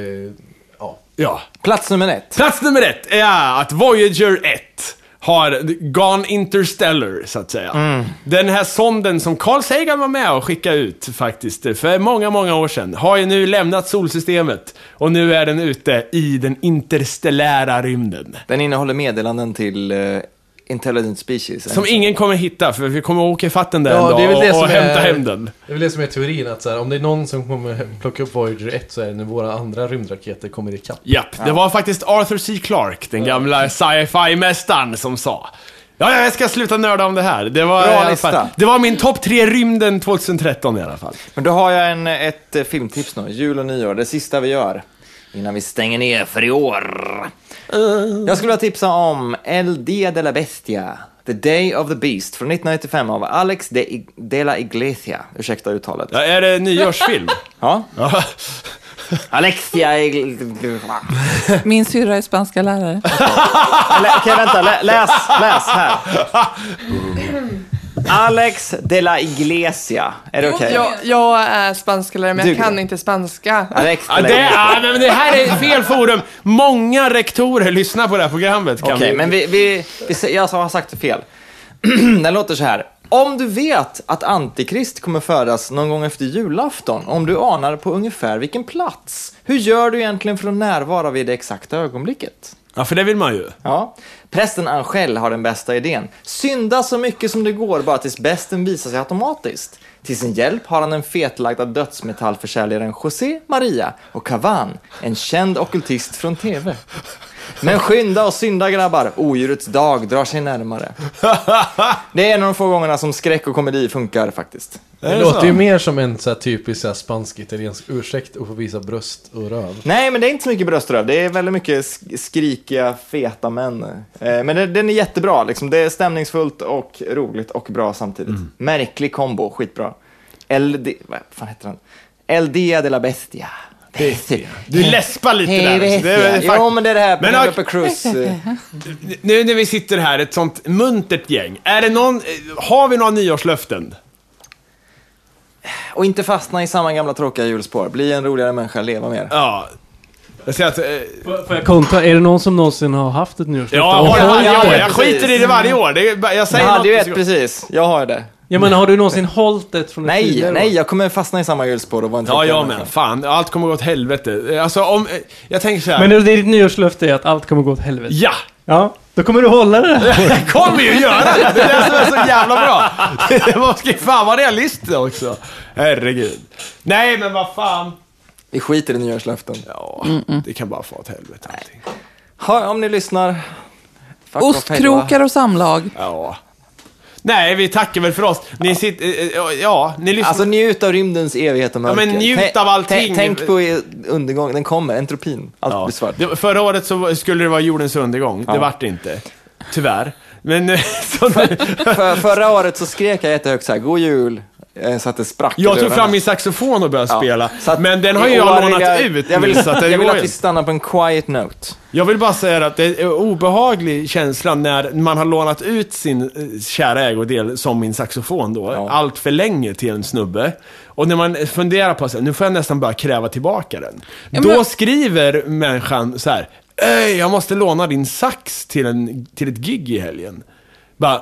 Ja. Ja. Plats nummer ett. Plats nummer ett är att Voyager 1 har gone interstellar, så att säga. Mm. Den här sonden som Carl Sagan var med och skickade ut faktiskt för många, många år sedan, har ju nu lämnat solsystemet och nu är den ute i den interstellära rymden. Den innehåller meddelanden till eh, Intelligent Species. Som ingen kommer hitta, för vi kommer åka ifatt den där Ja, en dag det är väl det och, och som är- hämta hem den. Det är väl det som är teorin, att så här, om det är någon som kommer plocka upp Voyager 1 så är det när våra andra rymdraketer kommer ikapp. Japp, det var faktiskt Arthur C. Clarke, den gamla sci-fi-mästaren, som sa Ja, ja, jag ska sluta nörda om det här. Det var, Bra lista. fall, det var min topp tre rymden 2013 i alla fall. Men då har jag en, ett eh, filmtips nu. Jul och nyår, det sista vi gör. Innan vi stänger ner för i år. Jag skulle vilja tipsa om El Dia de la Bestia. The Day of the Beast från 1995 av Alex de, I- de la Iglesia. Ursäkta uttalet. Ja, är det nyårsfilm? Ja. Ja. Alexia Iglesia. Min syrra är spanska lärare. Lä- Okej, vänta. Lä, läs, läs här. Alex de la Iglesia. Är det okej? Jag, jag är spansklärare, men jag Duger kan inte spanska. Alex de la det, Iglesia. ja, men det här är fel forum. Många rektorer lyssnar på det här programmet. Kan Okej, vi... men vi, vi, vi, jag har sagt det fel. Den låter så här. Om du vet att Antikrist kommer födas någon gång efter julafton, om du anar på ungefär vilken plats, hur gör du egentligen för att närvara vid det exakta ögonblicket? Ja, för det vill man ju. Ja. Prästen Angel har den bästa idén. Synda så mycket som det går bara tills bästen visar sig automatiskt. Till sin hjälp har han den fetlagda dödsmetallförsäljaren José Maria och Cavan, en känd ockultist från TV. Men skynda och synda grabbar, odjurets dag drar sig närmare. Det är en av de få gångerna som skräck och komedi funkar faktiskt. Det, det låter så? ju mer som en så här, typisk spansk-italiensk ursäkt att få visa bröst och röv. Nej, men det är inte så mycket bröströv. Det är väldigt mycket sk- skrikiga, feta män. Eh, men det, den är jättebra. Liksom. Det är stämningsfullt och roligt och bra samtidigt. Märklig kombo, skitbra. El, di- vad fan heter den? El Dia de la Bestia. Du läspar lite Hej, där. Det är Jo, men det är det här Men, Penelope Cruz. Nu när vi sitter här, ett sånt muntert gäng. Är det någon, har vi några nyårslöften? Och inte fastna i samma gamla tråkiga hjulspår. Bli en roligare människa, leva mer. Ja. Jag säger att... Eh, Får får jag kontra? Är det någon som någonsin har haft ett nyårslöfte? ja, Och har det har- varje ja, år. ja, Jag precis. skiter i det varje år. Det är, jag Jag säger hade ju ett precis. Jag har det. Ja, men har du någonsin hållit ett från ett Nej, tidigare nej, jag kommer fastna i samma hjulspår och vara en Ja, jag med. Fan, allt kommer gå åt helvete. Alltså om... eh, Jag tänker så här. Men det, ditt nyårslöfte är att allt kommer gå åt helvete? Ja! Ja, då kommer du hålla det. Jag kommer ju göra det! Det är det som är så jävla bra! Det måste fan vara realistiskt också. Herregud. Nej, men vad fan. Vi skiter i nyårslöften. Ja, det kan bara få åt helvete allting. Ha, om ni lyssnar. fuck. Ostkrokar och samlag. Ja. Nej, vi tackar väl för oss. Ni sitter... eh, eh, Ja, ni lyssnar... Alltså njut av rymdens evighet och mörker. men njut av allting. tä- Tänk på er undergång, den kommer, entropin. Allt Ja. blir svart. Det, förra året så skulle det vara jordens undergång. Det Ja. vart det inte. Tyvärr. Men eh, För, förra året så skrek jag jättehögt så här, god jul, så att det sprack jag tog fram min saxofon och började Ja. spela. Att- men den har ju jag lånat jag, ut jag vill, nu, så att jag vill att vi stannar på en quiet note. Jag vill bara säga att det är en obehaglig känsla när man har lånat ut sin eh, kära ägodel, som min saxofon då, Ja. allt för länge till en snubbe. Och när man funderar på att nu får jag nästan börja kräva tillbaka den. Ja, Då men- skriver människan så här. Jag måste låna din sax till, en, till ett gig i helgen. Bara,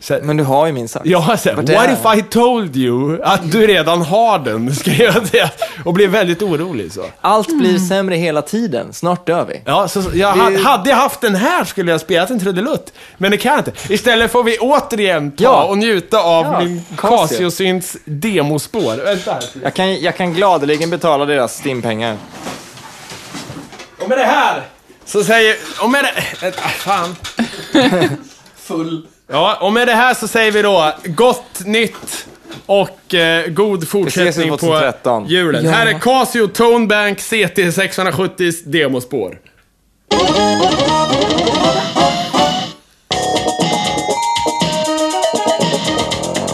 Så, Men du har ju min sax. Ja, så, what är if I told you att du redan har den? Skrev jag det. Och blev väldigt orolig så. Allt blir sämre hela tiden. Snart dör vi. Ja, så, jag, Det- ha- hade jag haft den här skulle jag spelat en trudelutt. Men det kan jag inte. Istället får vi återigen ta Ja. och njuta av Ja, min Casio. Casio-synts demospår. Vänta här. Jag kan, jag kan gladeligen betala deras stimpengar. Och med det här så säger... Och med det... Vänta, fan. Full. Ja, och med det här så säger vi då gott nytt och eh, god fortsättning på 2013. julen. Ja. Här är Casio Tonebank CT670 demospår.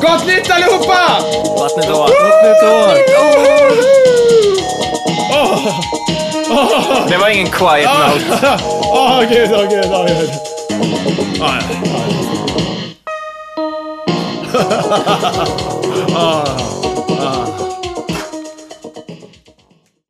Gott nytt allihopa! År. Vattnet år. Det var ingen quiet note. Åh gud, åh gud, åh gud. Ah, ja. 哈哈哈哈哈啊啊。